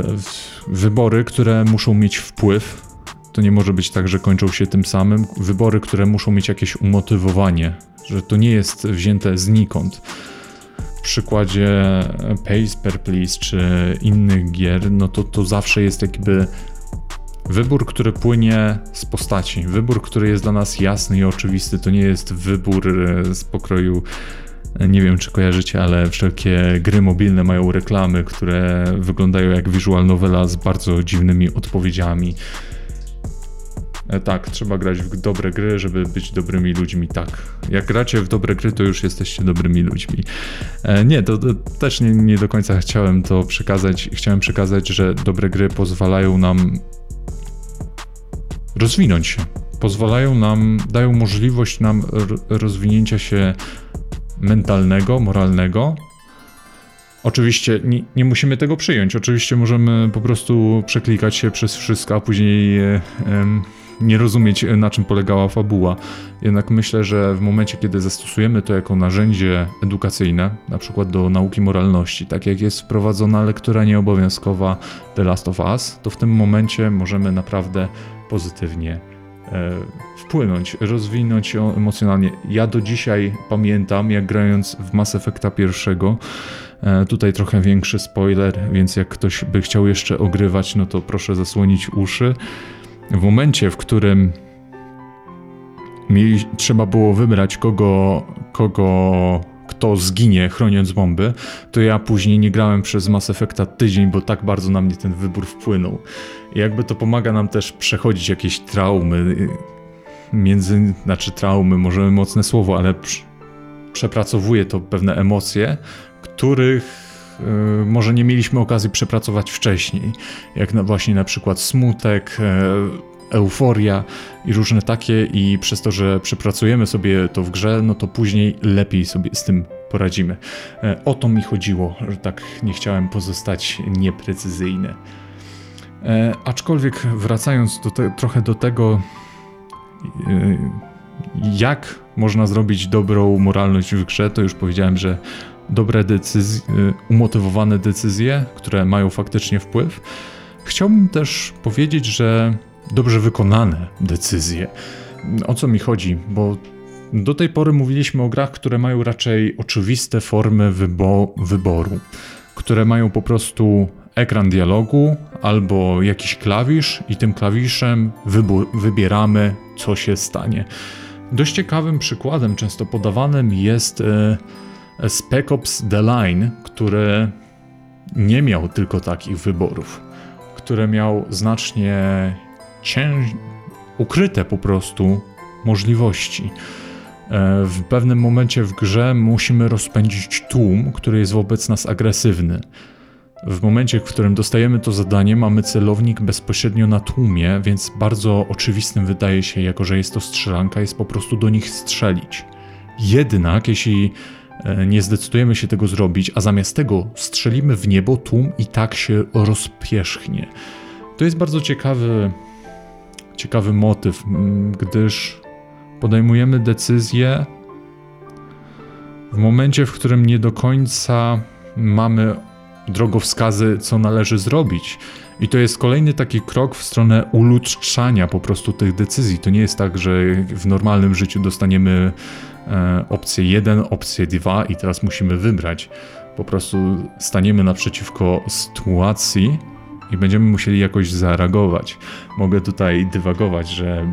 wybory, które muszą mieć wpływ to nie może być tak, że kończą się tym samym. Wybory, które muszą mieć jakieś umotywowanie, że to nie jest wzięte znikąd. W przykładzie Pace per Please czy innych gier, no to to zawsze jest jakby wybór, który płynie z postaci. Wybór, który jest dla nas jasny i oczywisty. To nie jest wybór e, z pokroju nie wiem, czy kojarzycie, ale wszelkie gry mobilne mają reklamy, które wyglądają jak visual novela z bardzo dziwnymi odpowiedziami. E, tak, trzeba grać w dobre gry, żeby być dobrymi ludźmi. Tak. Jak gracie w dobre gry, to już jesteście dobrymi ludźmi. E, nie, to, to też nie, nie, do końca chciałem to przekazać. Chciałem przekazać, że dobre gry pozwalają nam rozwinąć się. Pozwalają nam, dają możliwość nam rozwinięcia się mentalnego, moralnego. Oczywiście nie, nie, musimy tego przyjąć. Oczywiście możemy po prostu przeklikać się przez wszystko, a później e, nie rozumieć, na czym polegała fabuła. Jednak myślę, że w momencie, kiedy zastosujemy to jako narzędzie edukacyjne, na przykład do nauki moralności, tak jak jest wprowadzona lektura nieobowiązkowa The Last of Us, to w tym momencie możemy naprawdę pozytywnie E, wpłynąć, rozwinąć ją emocjonalnie. Ja do dzisiaj pamiętam, jak grając w Mass Effecta pierwszego, e, tutaj trochę większy spoiler, więc jak ktoś by chciał jeszcze ogrywać, no to proszę zasłonić uszy. W momencie, w którym mi trzeba było wybrać kogo, kogo kto zginie chroniąc bomby, to ja później nie grałem przez Mass Effecta tydzień, bo tak bardzo na mnie ten wybór wpłynął. I jakby to pomaga nam też przechodzić jakieś traumy, między, znaczy traumy, może mocne słowo, ale przepracowuje to pewne emocje, których może nie mieliśmy okazji przepracować wcześniej, jak na, właśnie na przykład smutek, y, euforia i różne takie i przez to, że przepracujemy sobie to w grze, no to później lepiej sobie z tym poradzimy. E, o to mi chodziło, że tak nie chciałem pozostać nieprecyzyjny. E, aczkolwiek wracając do te, trochę do tego, e, jak można zrobić dobrą moralność w grze, to już powiedziałem, że dobre decyzje, umotywowane decyzje, które mają faktycznie wpływ. Chciałbym też powiedzieć, że dobrze wykonane decyzje. O co mi chodzi? Bo do tej pory mówiliśmy o grach, które mają raczej oczywiste formy wybo wyboru, które mają po prostu ekran dialogu albo jakiś klawisz i tym klawiszem wybieramy, co się stanie. Dość ciekawym przykładem, często podawanym jest e, Spec Ops The Line, który nie miał tylko takich wyborów, które miał znacznie cięż... ukryte po prostu możliwości. E, w pewnym momencie w grze musimy rozpędzić tłum, który jest wobec nas agresywny. W momencie, w którym dostajemy to zadanie, mamy celownik bezpośrednio na tłumie, więc bardzo oczywistym wydaje się, jako że jest to strzelanka, jest po prostu do nich strzelić. Jednak, jeśli nie zdecydujemy się tego zrobić, a zamiast tego strzelimy w niebo, tłum i tak się rozpierzchnie. To jest bardzo ciekawy ciekawy motyw, gdyż podejmujemy decyzję w momencie, w którym nie do końca mamy drogowskazy, co należy zrobić. I to jest kolejny taki krok w stronę ulutrzania po prostu tych decyzji. To nie jest tak, że w normalnym życiu dostaniemy e, opcję 1, opcję 2 i teraz musimy wybrać. Po prostu staniemy naprzeciwko sytuacji, i będziemy musieli jakoś zareagować. Mogę tutaj dywagować, że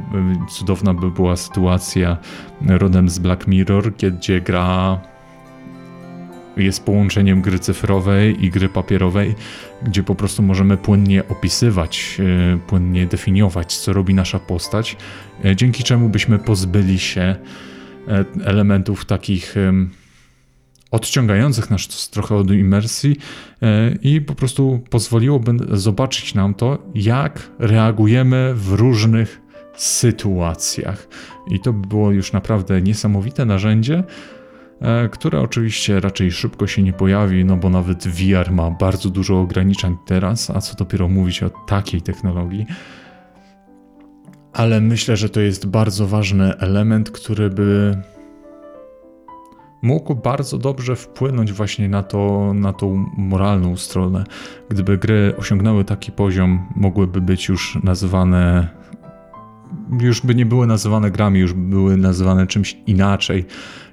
y, cudowna by była sytuacja rodem z Black Mirror, gdzie gra jest połączeniem gry cyfrowej i gry papierowej, gdzie po prostu możemy płynnie opisywać, y, płynnie definiować, co robi nasza postać, y, dzięki czemu byśmy pozbyli się elementów takich odciągających nas trochę od imersji e, i po prostu pozwoliłoby zobaczyć nam to, jak reagujemy w różnych sytuacjach. I to by było już naprawdę niesamowite narzędzie, e, które oczywiście raczej szybko się nie pojawi, no bo nawet VR ma bardzo dużo ograniczeń teraz, a co dopiero mówić o takiej technologii. Ale myślę, że to jest bardzo ważny element, który by mógł bardzo dobrze wpłynąć właśnie na, to, na tą moralną stronę. Gdyby gry osiągnęły taki poziom, mogłyby być już nazywane już by nie były nazywane grami, już by były nazywane czymś inaczej.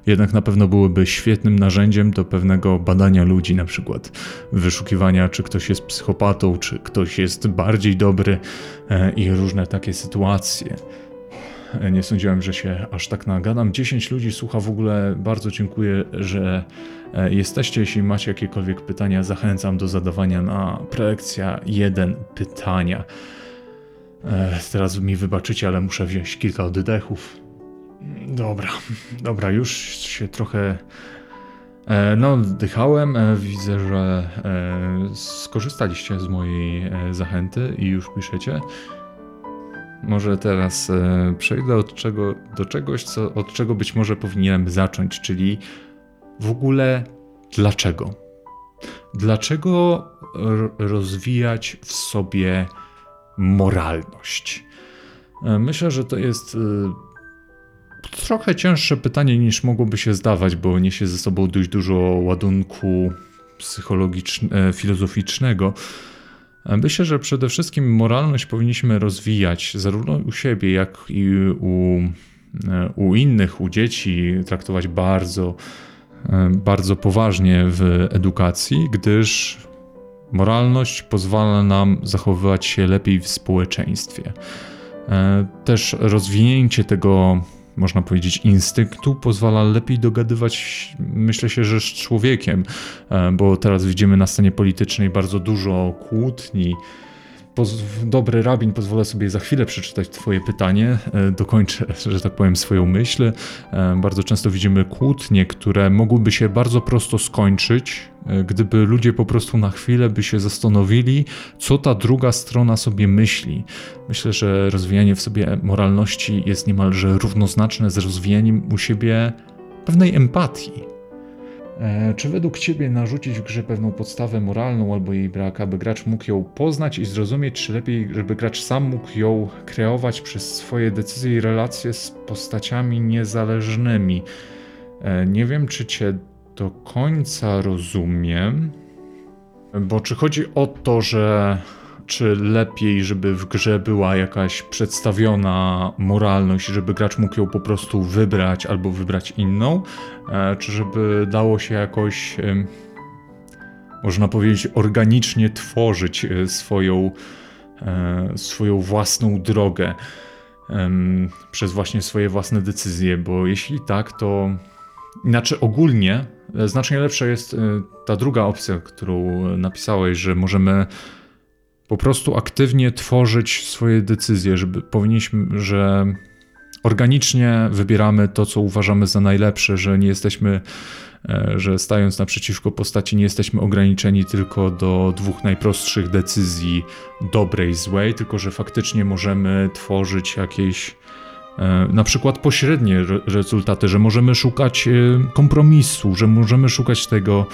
Jednak na pewno byłyby świetnym narzędziem do pewnego badania ludzi, na przykład wyszukiwania, czy ktoś jest psychopatą, czy ktoś jest bardziej dobry e, i różne takie sytuacje. E, Nie sądziłem, że się aż tak nagadam. 10 ludzi słucha w ogóle. Bardzo dziękuję, że e, jesteście. Jeśli macie jakiekolwiek pytania, zachęcam do zadawania na prelekcja 1 pytania. Teraz mi wybaczycie, ale muszę wziąć kilka oddechów. Dobra, dobra, już się trochę. E, No, oddychałem. E, Widzę, że e, skorzystaliście z mojej zachęty i już piszecie. Może teraz przejdę od czego, do czegoś, co, od czego być może powinienem zacząć, czyli w ogóle dlaczego? Dlaczego rozwijać w sobie moralność? Myślę, że to jest trochę cięższe pytanie niż mogłoby się zdawać, bo niesie ze sobą dość dużo ładunku psychologicznego, filozoficznego. E, Myślę, że przede wszystkim moralność powinniśmy rozwijać zarówno u siebie, jak i u, e, u innych, u dzieci, traktować bardzo, e, bardzo poważnie w edukacji, gdyż moralność pozwala nam zachowywać się lepiej w społeczeństwie. E, Też rozwinięcie tego, można powiedzieć, instynktu pozwala lepiej dogadywać, myślę się, że z człowiekiem, e, bo teraz widzimy na scenie politycznej bardzo dużo kłótni. Dobry rabin, pozwolę sobie za chwilę przeczytać Twoje pytanie, e, dokończę, że tak powiem, swoją myśl. E, Bardzo często widzimy kłótnie, które mogłyby się bardzo prosto skończyć, e, gdyby ludzie po prostu na chwilę by się zastanowili, co ta druga strona sobie myśli. Myślę, że rozwijanie w sobie moralności jest niemalże równoznaczne z rozwijaniem u siebie pewnej empatii. E, Czy według Ciebie narzucić w grze pewną podstawę moralną albo jej brak, aby gracz mógł ją poznać i zrozumieć, czy lepiej, żeby gracz sam mógł ją kreować przez swoje decyzje i relacje z postaciami niezależnymi? E, Nie wiem, czy Cię do końca rozumiem, bo czy chodzi o to, że czy lepiej, żeby w grze była jakaś przedstawiona moralność, żeby gracz mógł ją po prostu wybrać albo wybrać inną, e, czy żeby dało się jakoś, można powiedzieć, organicznie tworzyć e, swoją, e, swoją własną drogę przez właśnie swoje własne decyzje, bo jeśli tak, to inaczej ogólnie znacznie lepsza jest ta druga opcja, którą napisałeś, że możemy po prostu aktywnie tworzyć swoje decyzje, żeby powinniśmy, że organicznie wybieramy to, co uważamy za najlepsze, że nie jesteśmy, e, że stając naprzeciwko postaci, nie jesteśmy ograniczeni tylko do dwóch najprostszych decyzji, dobrej, złej, tylko że faktycznie możemy tworzyć jakieś e, na przykład pośrednie re- rezultaty, że możemy szukać e, kompromisu, że możemy szukać tego,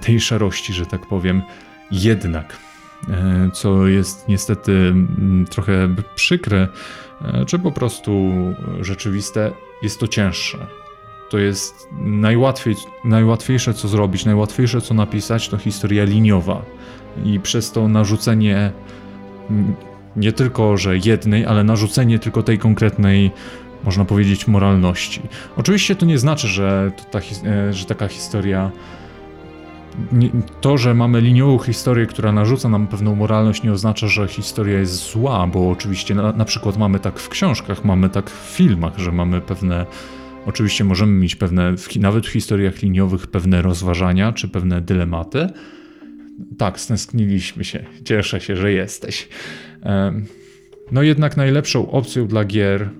tej szarości, że tak powiem. Jednak co jest niestety mm, trochę przykre, e, czy po prostu rzeczywiste, jest to cięższe. To jest najłatwiej, najłatwiejsze co zrobić, najłatwiejsze co napisać, to historia liniowa. I przez to narzucenie mm, nie tylko, że jednej, ale narzucenie tylko tej konkretnej, można powiedzieć, moralności. Oczywiście to nie znaczy, że, to ta, e, że taka historia to, że mamy liniową historię, która narzuca nam pewną moralność, nie oznacza, że historia jest zła, bo oczywiście na, na przykład mamy tak w książkach, mamy tak w filmach, że mamy pewne. Oczywiście możemy mieć pewne, nawet w historiach liniowych, pewne rozważania czy pewne dylematy. Tak, stęskniliśmy się. Cieszę się, że jesteś. No jednak najlepszą opcją dla gier,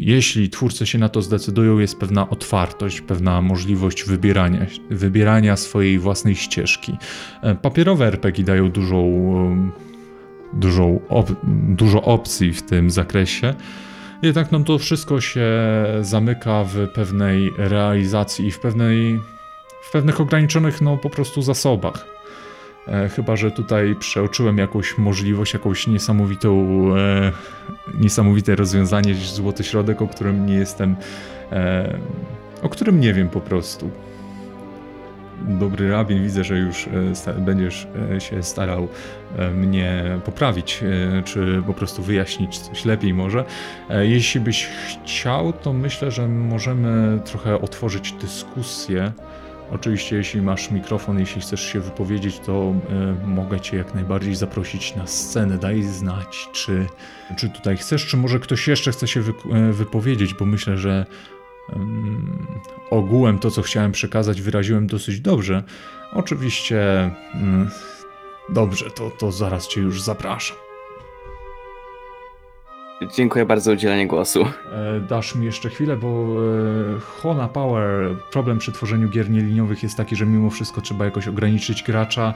jeśli twórcy się na to zdecydują, jest pewna otwartość, pewna możliwość wybierania, wybierania swojej własnej ścieżki. E, Papierowe RPG dają dużą, em, dużą op- dużo opcji w tym zakresie. Jednak no to wszystko się zamyka w pewnej realizacji i w pewnej w pewnych ograniczonych no po prostu zasobach. E, chyba, że tutaj przeoczyłem jakąś możliwość, jakąś niesamowitą, e, niesamowite rozwiązanie, złoty środek, o którym nie jestem, e, o którym nie wiem po prostu. dobry rabin, widzę, że już będziesz się starał mnie poprawić, czy po prostu wyjaśnić coś lepiej może. Jeśli byś chciał, to myślę, że możemy trochę otworzyć dyskusję Oczywiście, jeśli masz mikrofon, jeśli chcesz się wypowiedzieć, to y, mogę Cię jak najbardziej zaprosić na scenę. Daj znać, czy, czy tutaj chcesz, czy może ktoś jeszcze chce się wy, y, wypowiedzieć, bo myślę, że y, ogółem to, co chciałem przekazać, wyraziłem dosyć dobrze. Oczywiście, dobrze, to, to zaraz Cię już zapraszam. Dziękuję bardzo za udzielenie głosu. E, dasz mi jeszcze chwilę, bo e, Hona Power, problem przy tworzeniu gier nieliniowych jest taki, że mimo wszystko trzeba jakoś ograniczyć gracza.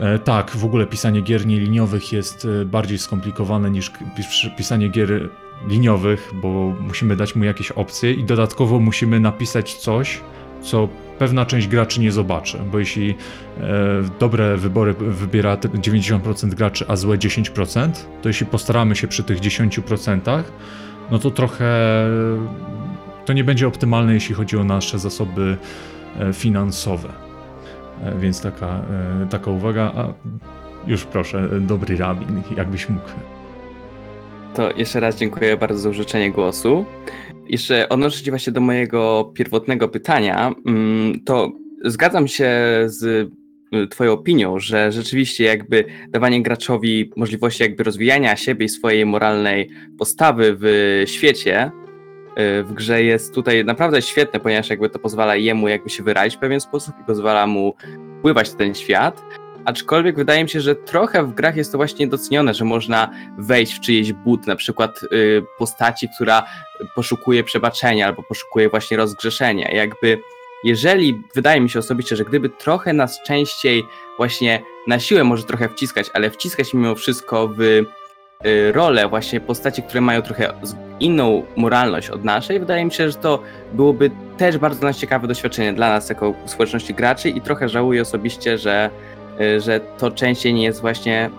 E, tak, w ogóle pisanie gier nieliniowych jest bardziej skomplikowane niż pisanie gier liniowych, bo musimy dać mu jakieś opcje i dodatkowo musimy napisać coś, co pewna część graczy nie zobaczy, bo jeśli e, dobre wybory wybiera 90% graczy, a złe 10%, to jeśli postaramy się przy tych 10%, no to trochę to nie będzie optymalne, jeśli chodzi o nasze zasoby e, finansowe. E, więc taka, e, taka uwaga. A już proszę, dobry rabin, jakbyś mógł. To jeszcze raz dziękuję bardzo za użyczenie głosu. Jeszcze odnosząc się właśnie do mojego pierwotnego pytania, mm, to zgadzam się z y, Twoją opinią, że rzeczywiście jakby dawanie graczowi możliwości jakby rozwijania siebie i swojej moralnej postawy w świecie, y, w grze jest tutaj naprawdę świetne, ponieważ jakby to pozwala jemu jakby się wyrazić w pewien sposób i pozwala mu wpływać w ten świat, Aczkolwiek wydaje mi się, że trochę w grach jest to właśnie docenione, że można wejść w czyjeś but, na przykład y, postaci, która poszukuje przebaczenia albo poszukuje właśnie rozgrzeszenia. Jakby jeżeli, wydaje mi się osobiście, że gdyby trochę nas częściej właśnie na siłę może trochę wciskać, ale wciskać mimo wszystko w y, rolę właśnie postaci, które mają trochę inną moralność od naszej, wydaje mi się, że to byłoby też bardzo nas ciekawe doświadczenie dla nas jako społeczności graczy i trochę żałuję osobiście, że że to częściej nie jest właśnie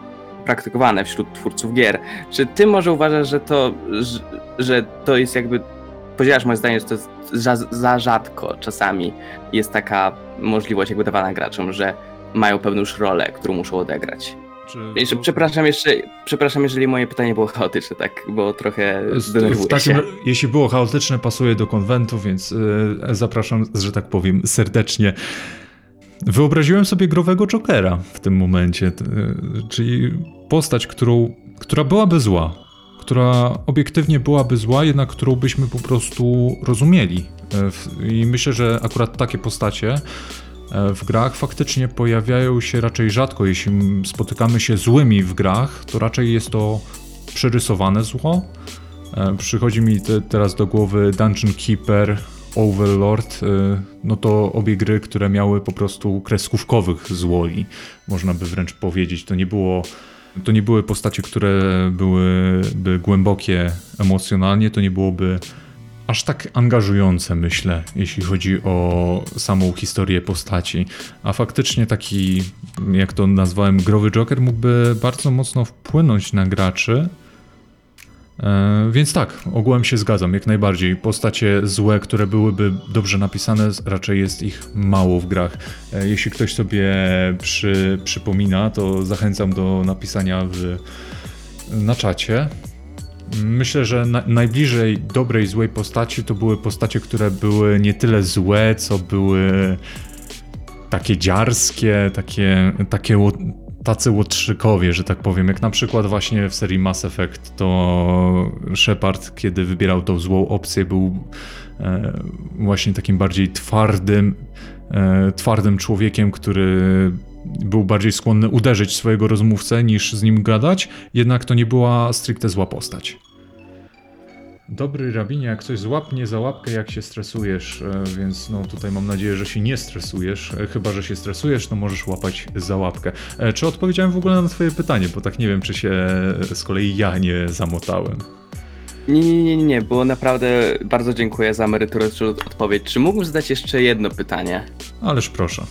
praktykowane wśród twórców gier. Czy ty może uważasz, że to, że, że to jest jakby, podzielasz moje zdanie, że to jest za, za rzadko czasami jest taka możliwość jakby dawana graczom, że mają pewną już rolę, którą muszą odegrać. Czy jeszcze, przepraszam jeszcze, przepraszam, jeżeli moje pytanie było chaotyczne, tak, bo trochę zdenerwuję takim, się. Jeśli było chaotyczne, pasuje do konwentu, więc yy, zapraszam, że tak powiem, serdecznie. Wyobraziłem sobie growego Jokera w tym momencie, czyli postać, którą, która byłaby zła, która obiektywnie byłaby zła, jednak którą byśmy po prostu rozumieli. E, I myślę, że akurat takie postacie e, w grach faktycznie pojawiają się raczej rzadko. Jeśli spotykamy się złymi w grach, to raczej jest to przerysowane zło. E, przychodzi mi te, teraz do głowy Dungeon Keeper, Overlord, y, no to obie gry, które miały po prostu kreskówkowych złoli, można by wręcz powiedzieć. To nie było. To nie były postacie, które byłyby głębokie emocjonalnie, to nie byłoby aż tak angażujące, myślę, jeśli chodzi o samą historię postaci. A faktycznie taki, jak to nazwałem, growy Joker mógłby bardzo mocno wpłynąć na graczy, więc tak, ogółem się zgadzam, jak najbardziej. Postacie złe, które byłyby dobrze napisane, raczej jest ich mało w grach. E, jeśli ktoś sobie przy, przypomina, to zachęcam do napisania w, na czacie. Myślę, że na, najbliżej dobrej, złej postaci to były postacie, które były nie tyle złe, co były takie dziarskie, takie, takie tacy łotrzykowie, że tak powiem, jak na przykład właśnie w serii Mass Effect, to Shepard, kiedy wybierał tą złą opcję, był e, właśnie takim bardziej twardym, e, twardym człowiekiem, który był bardziej skłonny uderzyć swojego rozmówcę niż z nim gadać, jednak to nie była stricte zła postać. Dobry rabinie, jak coś złapnie za łapkę, jak się stresujesz, e, więc no tutaj mam nadzieję, że się nie stresujesz. E, chyba, że się stresujesz, to możesz łapać za łapkę. E, czy odpowiedziałem w ogóle na twoje pytanie, bo tak nie wiem, czy się z kolei ja nie zamotałem. Nie, nie, nie, nie, bo naprawdę bardzo dziękuję za merytoryczną odpowiedź. Czy mógłbym zadać jeszcze jedno pytanie? Ależ proszę.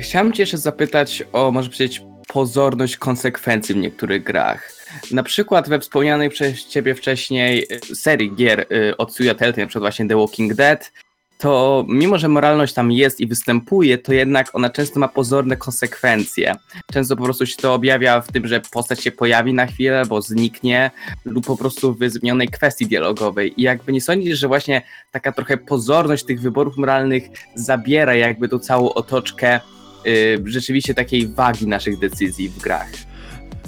chciałem cię jeszcze zapytać o, może powiedzieć, pozorność konsekwencji w niektórych grach. Na przykład we wspomnianej przez ciebie wcześniej y, serii gier y, od Studia Telltale, na przykład właśnie The Walking Dead, to mimo, że moralność tam jest i występuje, to jednak ona często ma pozorne konsekwencje. Często po prostu się to objawia w tym, że postać się pojawi na chwilę, albo zniknie, lub po prostu w zmienionej kwestii dialogowej. I jakby nie sądzisz, że właśnie taka trochę pozorność tych wyborów moralnych zabiera jakby tą całą otoczkę y, rzeczywiście takiej wagi naszych decyzji w grach.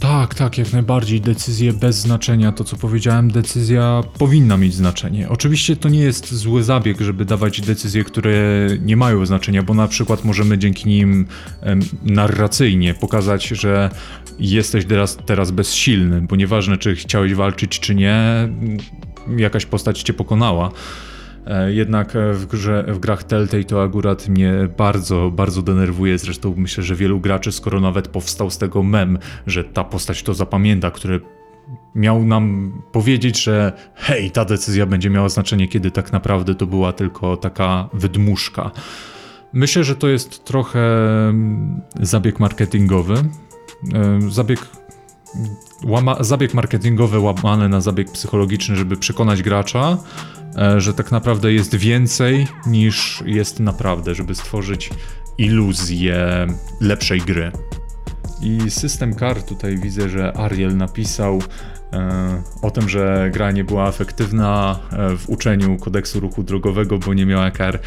Tak, tak, jak najbardziej. Decyzje bez znaczenia. To, co powiedziałem, decyzja powinna mieć znaczenie. Oczywiście to nie jest zły zabieg, żeby dawać decyzje, które nie mają znaczenia, bo na przykład możemy dzięki nim em, narracyjnie pokazać, że jesteś teraz, teraz bezsilny, bo nieważne, czy chciałeś walczyć, czy nie, jakaś postać cię pokonała. E, Jednak w, grze, w grach Telltale to akurat mnie bardzo, bardzo denerwuje. Zresztą myślę, że wielu graczy, skoro nawet powstał z tego mem, że ta postać to zapamięta, który miał nam powiedzieć, że hej, ta decyzja będzie miała znaczenie, kiedy tak naprawdę to była tylko taka wydmuszka. Myślę, że to jest trochę mm, zabieg marketingowy. E, Zabieg łama, zabieg marketingowy łamany na zabieg psychologiczny, żeby przekonać gracza, e, że tak naprawdę jest więcej niż jest naprawdę, żeby stworzyć iluzję lepszej gry. I system kar tutaj widzę, że Ariel napisał e, o tym, że gra nie była efektywna e, w uczeniu kodeksu ruchu drogowego, bo nie miała kar.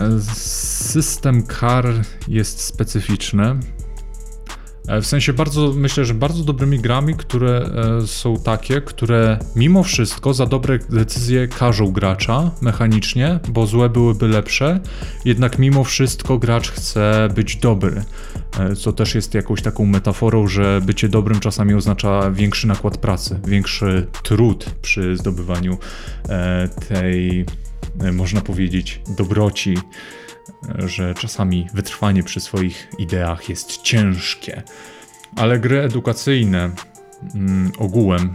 E, System kar jest specyficzny. E, W sensie bardzo, myślę, że bardzo dobrymi grami, które e, są takie, które mimo wszystko za dobre decyzje każą gracza mechanicznie, bo złe byłyby lepsze, jednak mimo wszystko gracz chce być dobry. E, Co też jest jakąś taką metaforą, że bycie dobrym czasami oznacza większy nakład pracy, większy trud przy zdobywaniu tej, można powiedzieć, dobroci że czasami wytrwanie przy swoich ideach jest ciężkie. Ale gry edukacyjne mm, ogółem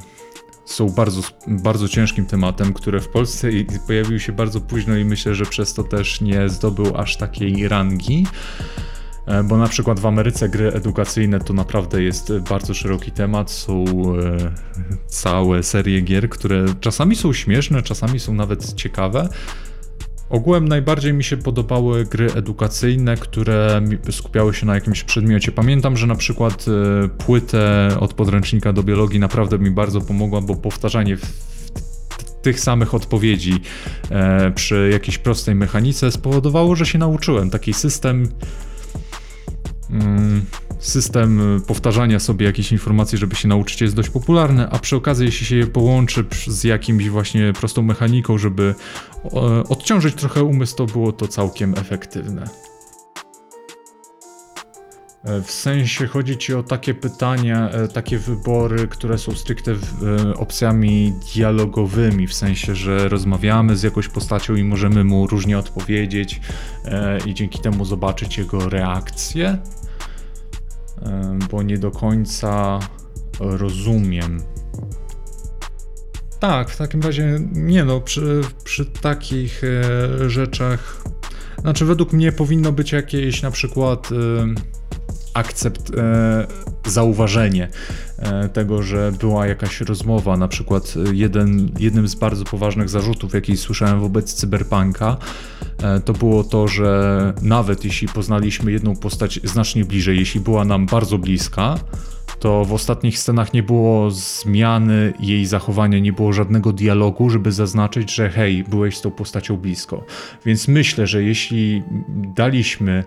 są bardzo, bardzo ciężkim tematem, które w Polsce pojawił się bardzo późno i myślę, że przez to też nie zdobył aż takiej rangi. E, Bo na przykład w Ameryce gry edukacyjne to naprawdę jest bardzo szeroki temat. Są e, całe serie gier, które czasami są śmieszne, czasami są nawet ciekawe. Ogółem najbardziej mi się podobały gry edukacyjne, które skupiały się na jakimś przedmiocie. Pamiętam, że na przykład e, płytę od podręcznika do biologii naprawdę mi bardzo pomogła, bo powtarzanie tych samych odpowiedzi e, przy jakiejś prostej mechanice spowodowało, że się nauczyłem. Taki system. Mm, system powtarzania sobie jakichś informacji, żeby się nauczyć, jest dość popularny, a przy okazji, jeśli się je połączy z jakimś właśnie prostą mechaniką, żeby odciążyć trochę umysł, to było to całkiem efektywne. E, W sensie chodzi ci o takie pytania, e, takie wybory, które są stricte e, opcjami dialogowymi, w sensie, że rozmawiamy z jakąś postacią i możemy mu różnie odpowiedzieć i dzięki temu zobaczyć jego reakcję, bo nie do końca rozumiem. Tak, w takim razie nie no, przy, przy takich e, rzeczach, znaczy według mnie powinno być jakieś na przykład e, akcept, e, zauważenie e, tego, że była jakaś rozmowa, na przykład e, jeden, jednym z bardzo poważnych zarzutów, jaki słyszałem wobec Cyberpunka, e, to było to, że nawet jeśli poznaliśmy jedną postać znacznie bliżej, jeśli była nam bardzo bliska, to w ostatnich scenach nie było zmiany jej zachowania, nie było żadnego dialogu, żeby zaznaczyć, że hej, byłeś z tą postacią blisko. Więc myślę, że jeśli daliśmy.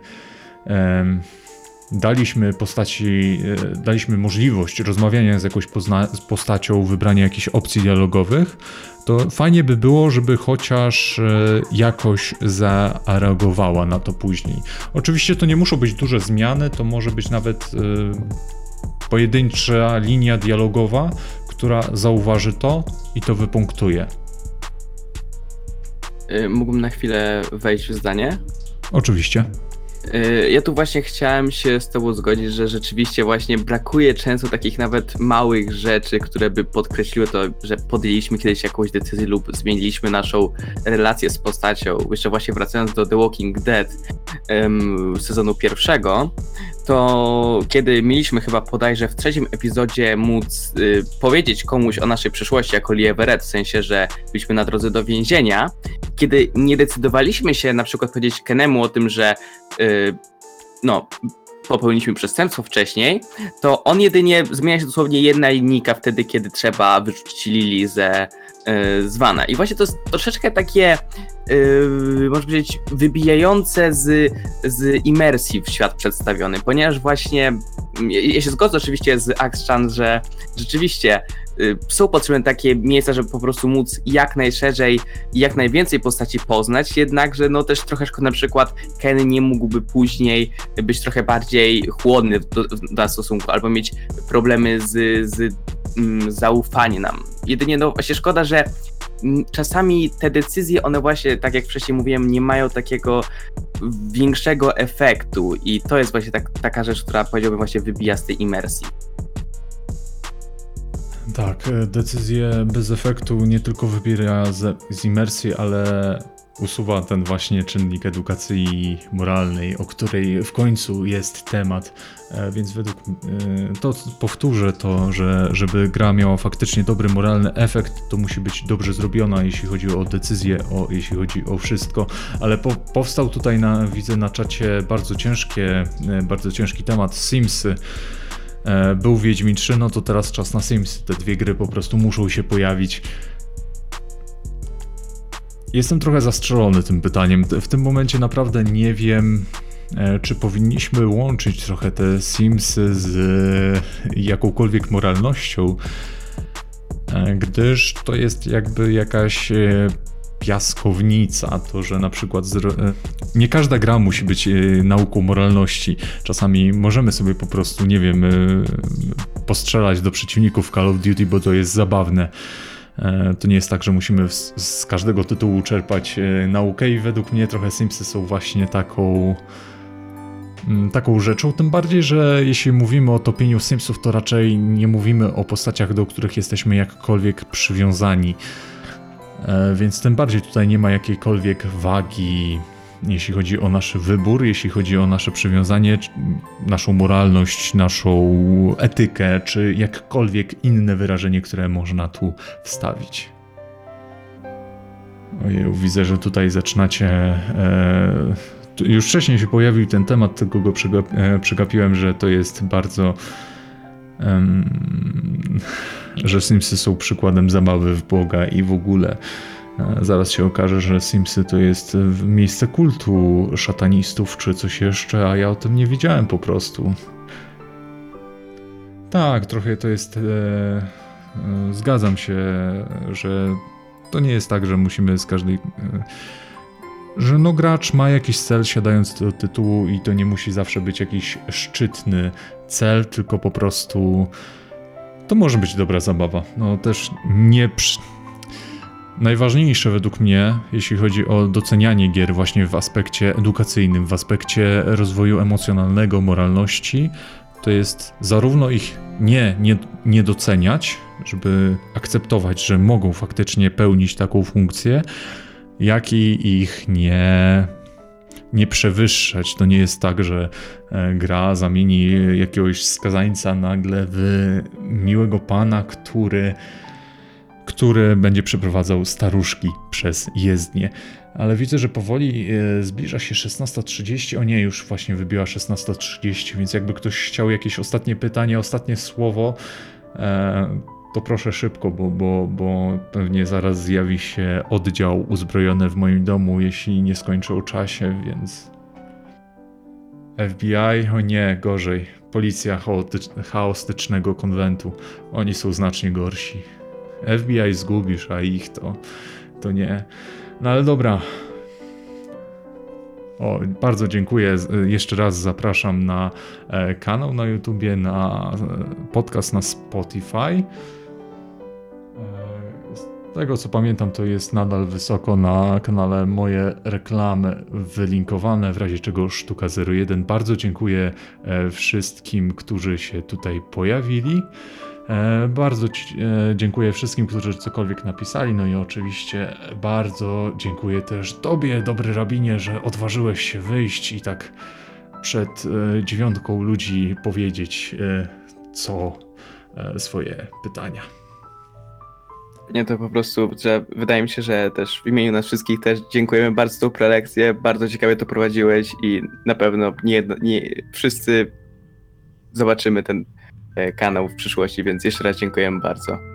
Daliśmy postaci, e, daliśmy możliwość rozmawiania z jakąś pozna- z postacią, wybrania jakichś opcji dialogowych, to fajnie by było, żeby chociaż e, jakoś zareagowała na to później. Oczywiście to nie muszą być duże zmiany, to może być nawet e, pojedyncza linia dialogowa, która zauważy to i to wypunktuje. Y, Mógłbym na chwilę wejść w zdanie? Oczywiście. Y, Ja tu właśnie chciałem się z Tobą zgodzić, że rzeczywiście właśnie brakuje często takich nawet małych rzeczy, które by podkreśliły to, że podjęliśmy kiedyś jakąś decyzję lub zmieniliśmy naszą relację z postacią. Jeszcze właśnie wracając do The Walking Dead em, sezonu pierwszego, to kiedy mieliśmy chyba podajże w trzecim epizodzie móc y, powiedzieć komuś o naszej przyszłości jako Lieveret, w sensie, że byliśmy na drodze do więzienia, kiedy nie decydowaliśmy się na przykład powiedzieć Kenemu o tym, że y, no, popełniliśmy przestępstwo wcześniej, to on jedynie zmienia się dosłownie jedna linijka wtedy, kiedy trzeba wyrzucić Lili ze y, zwana. I właśnie to jest troszeczkę takie, yy, można powiedzieć, wybijające z, z imersji w świat przedstawiony, ponieważ właśnie, mm, ja się zgodzę oczywiście z Axchan, że rzeczywiście są potrzebne takie miejsca, żeby po prostu móc jak najszerzej i jak najwięcej postaci poznać, jednakże no też trochę szkoda na przykład Ken nie mógłby później być trochę bardziej chłodny do stosunku, albo mieć problemy z, z mm, zaufaniem nam. Jedynie no właśnie szkoda, że mm, czasami te decyzje, one właśnie, tak jak wcześniej mówiłem, nie mają takiego większego efektu i to jest właśnie tak, taka rzecz, która powiedziałbym właśnie wybija z tej imersji. Tak, e, decyzję bez efektu nie tylko wybiera z, z imersji, ale usuwa ten właśnie czynnik edukacji moralnej, o której w końcu jest temat. E, Więc według e, to powtórzę to, że żeby gra miała faktycznie dobry moralny efekt, to musi być dobrze zrobiona, jeśli chodzi o decyzję, o, jeśli chodzi o wszystko. Ale po, powstał tutaj na, widzę na czacie bardzo ciężkie, bardzo ciężki temat Simsy. E, Był Wiedźmin 3, no to teraz czas na Sims. Te dwie gry po prostu muszą się pojawić. Jestem trochę zastrzelony tym pytaniem. W tym momencie naprawdę nie wiem, e, czy powinniśmy łączyć trochę te Simsy z e, jakąkolwiek moralnością, gdyż to jest jakby jakaś piaskownica, to że na przykład e, nie każda gra musi być e, nauką moralności. Czasami możemy sobie po prostu, nie wiem, e, postrzelać do przeciwników Call of Duty, bo to jest zabawne. To nie jest tak, że musimy z, każdego tytułu czerpać naukę i według mnie trochę Simsy są właśnie taką mm, taką rzeczą, tym bardziej, że jeśli mówimy o topieniu Simsów, to raczej nie mówimy o postaciach, do których jesteśmy jakkolwiek przywiązani. E, Więc tym bardziej tutaj nie ma jakiejkolwiek wagi, jeśli chodzi o nasz wybór, jeśli chodzi o nasze przywiązanie, naszą moralność, naszą etykę, czy jakkolwiek inne wyrażenie, które można tu wstawić. Ojej, widzę, że tutaj zaczynacie. E, już wcześniej się pojawił ten temat, tylko go e, przegapiłem, że to jest bardzo. em, że Simsy są przykładem zabawy w Boga i w ogóle. E, Zaraz się okaże, że Simsy to jest e, miejsce kultu szatanistów czy coś jeszcze, a ja o tym nie wiedziałem po prostu. Tak, trochę to jest. E, e, zgadzam się, że to nie jest tak, że musimy z każdej. E, że no gracz ma jakiś cel siadając do tytułu i to nie musi zawsze być jakiś szczytny cel, tylko po prostu to może być dobra zabawa. No też nie przy... Najważniejsze według mnie, jeśli chodzi o docenianie gier właśnie w aspekcie edukacyjnym, w aspekcie rozwoju emocjonalnego, moralności, to jest zarówno ich nie, nie, nie doceniać, żeby akceptować, że mogą faktycznie pełnić taką funkcję, jak i ich nie, nie przewyższać. To nie jest tak, że e, gra zamieni jakiegoś skazańca nagle w miłego pana, który, który będzie przeprowadzał staruszki przez jezdnię. Ale widzę, że powoli e, zbliża się 16.30. O nie, już właśnie wybiła 16.30, więc jakby ktoś chciał jakieś ostatnie pytanie, ostatnie słowo, e, to proszę szybko, bo, bo, bo pewnie zaraz zjawi się oddział uzbrojony w moim domu, jeśli nie skończę czasie, więc. FBI? O nie, gorzej. Policja chaotycz- chaostycznego konwentu. Oni są znacznie gorsi. FBI zgubisz, a ich to. to nie. No ale dobra. O, bardzo dziękuję. Z- Jeszcze raz zapraszam na e, kanał na YouTubie, na e, podcast na Spotify. Tego co pamiętam, to jest nadal wysoko na kanale moje reklamy wylinkowane, w razie czego sztuka 01. Bardzo dziękuję e, wszystkim, którzy się tutaj pojawili. E, Bardzo e, dziękuję wszystkim, którzy cokolwiek napisali. No i oczywiście bardzo dziękuję też Tobie, dobry rabinie, że odważyłeś się wyjść i tak przed dziewiątką ludzi powiedzieć co swoje pytania. Nie, to po prostu, że wydaje mi się, że też w imieniu nas wszystkich też dziękujemy bardzo za tą prelekcję, bardzo ciekawie to prowadziłeś i na pewno nie, nie wszyscy zobaczymy ten e, kanał w przyszłości, więc jeszcze raz dziękujemy bardzo.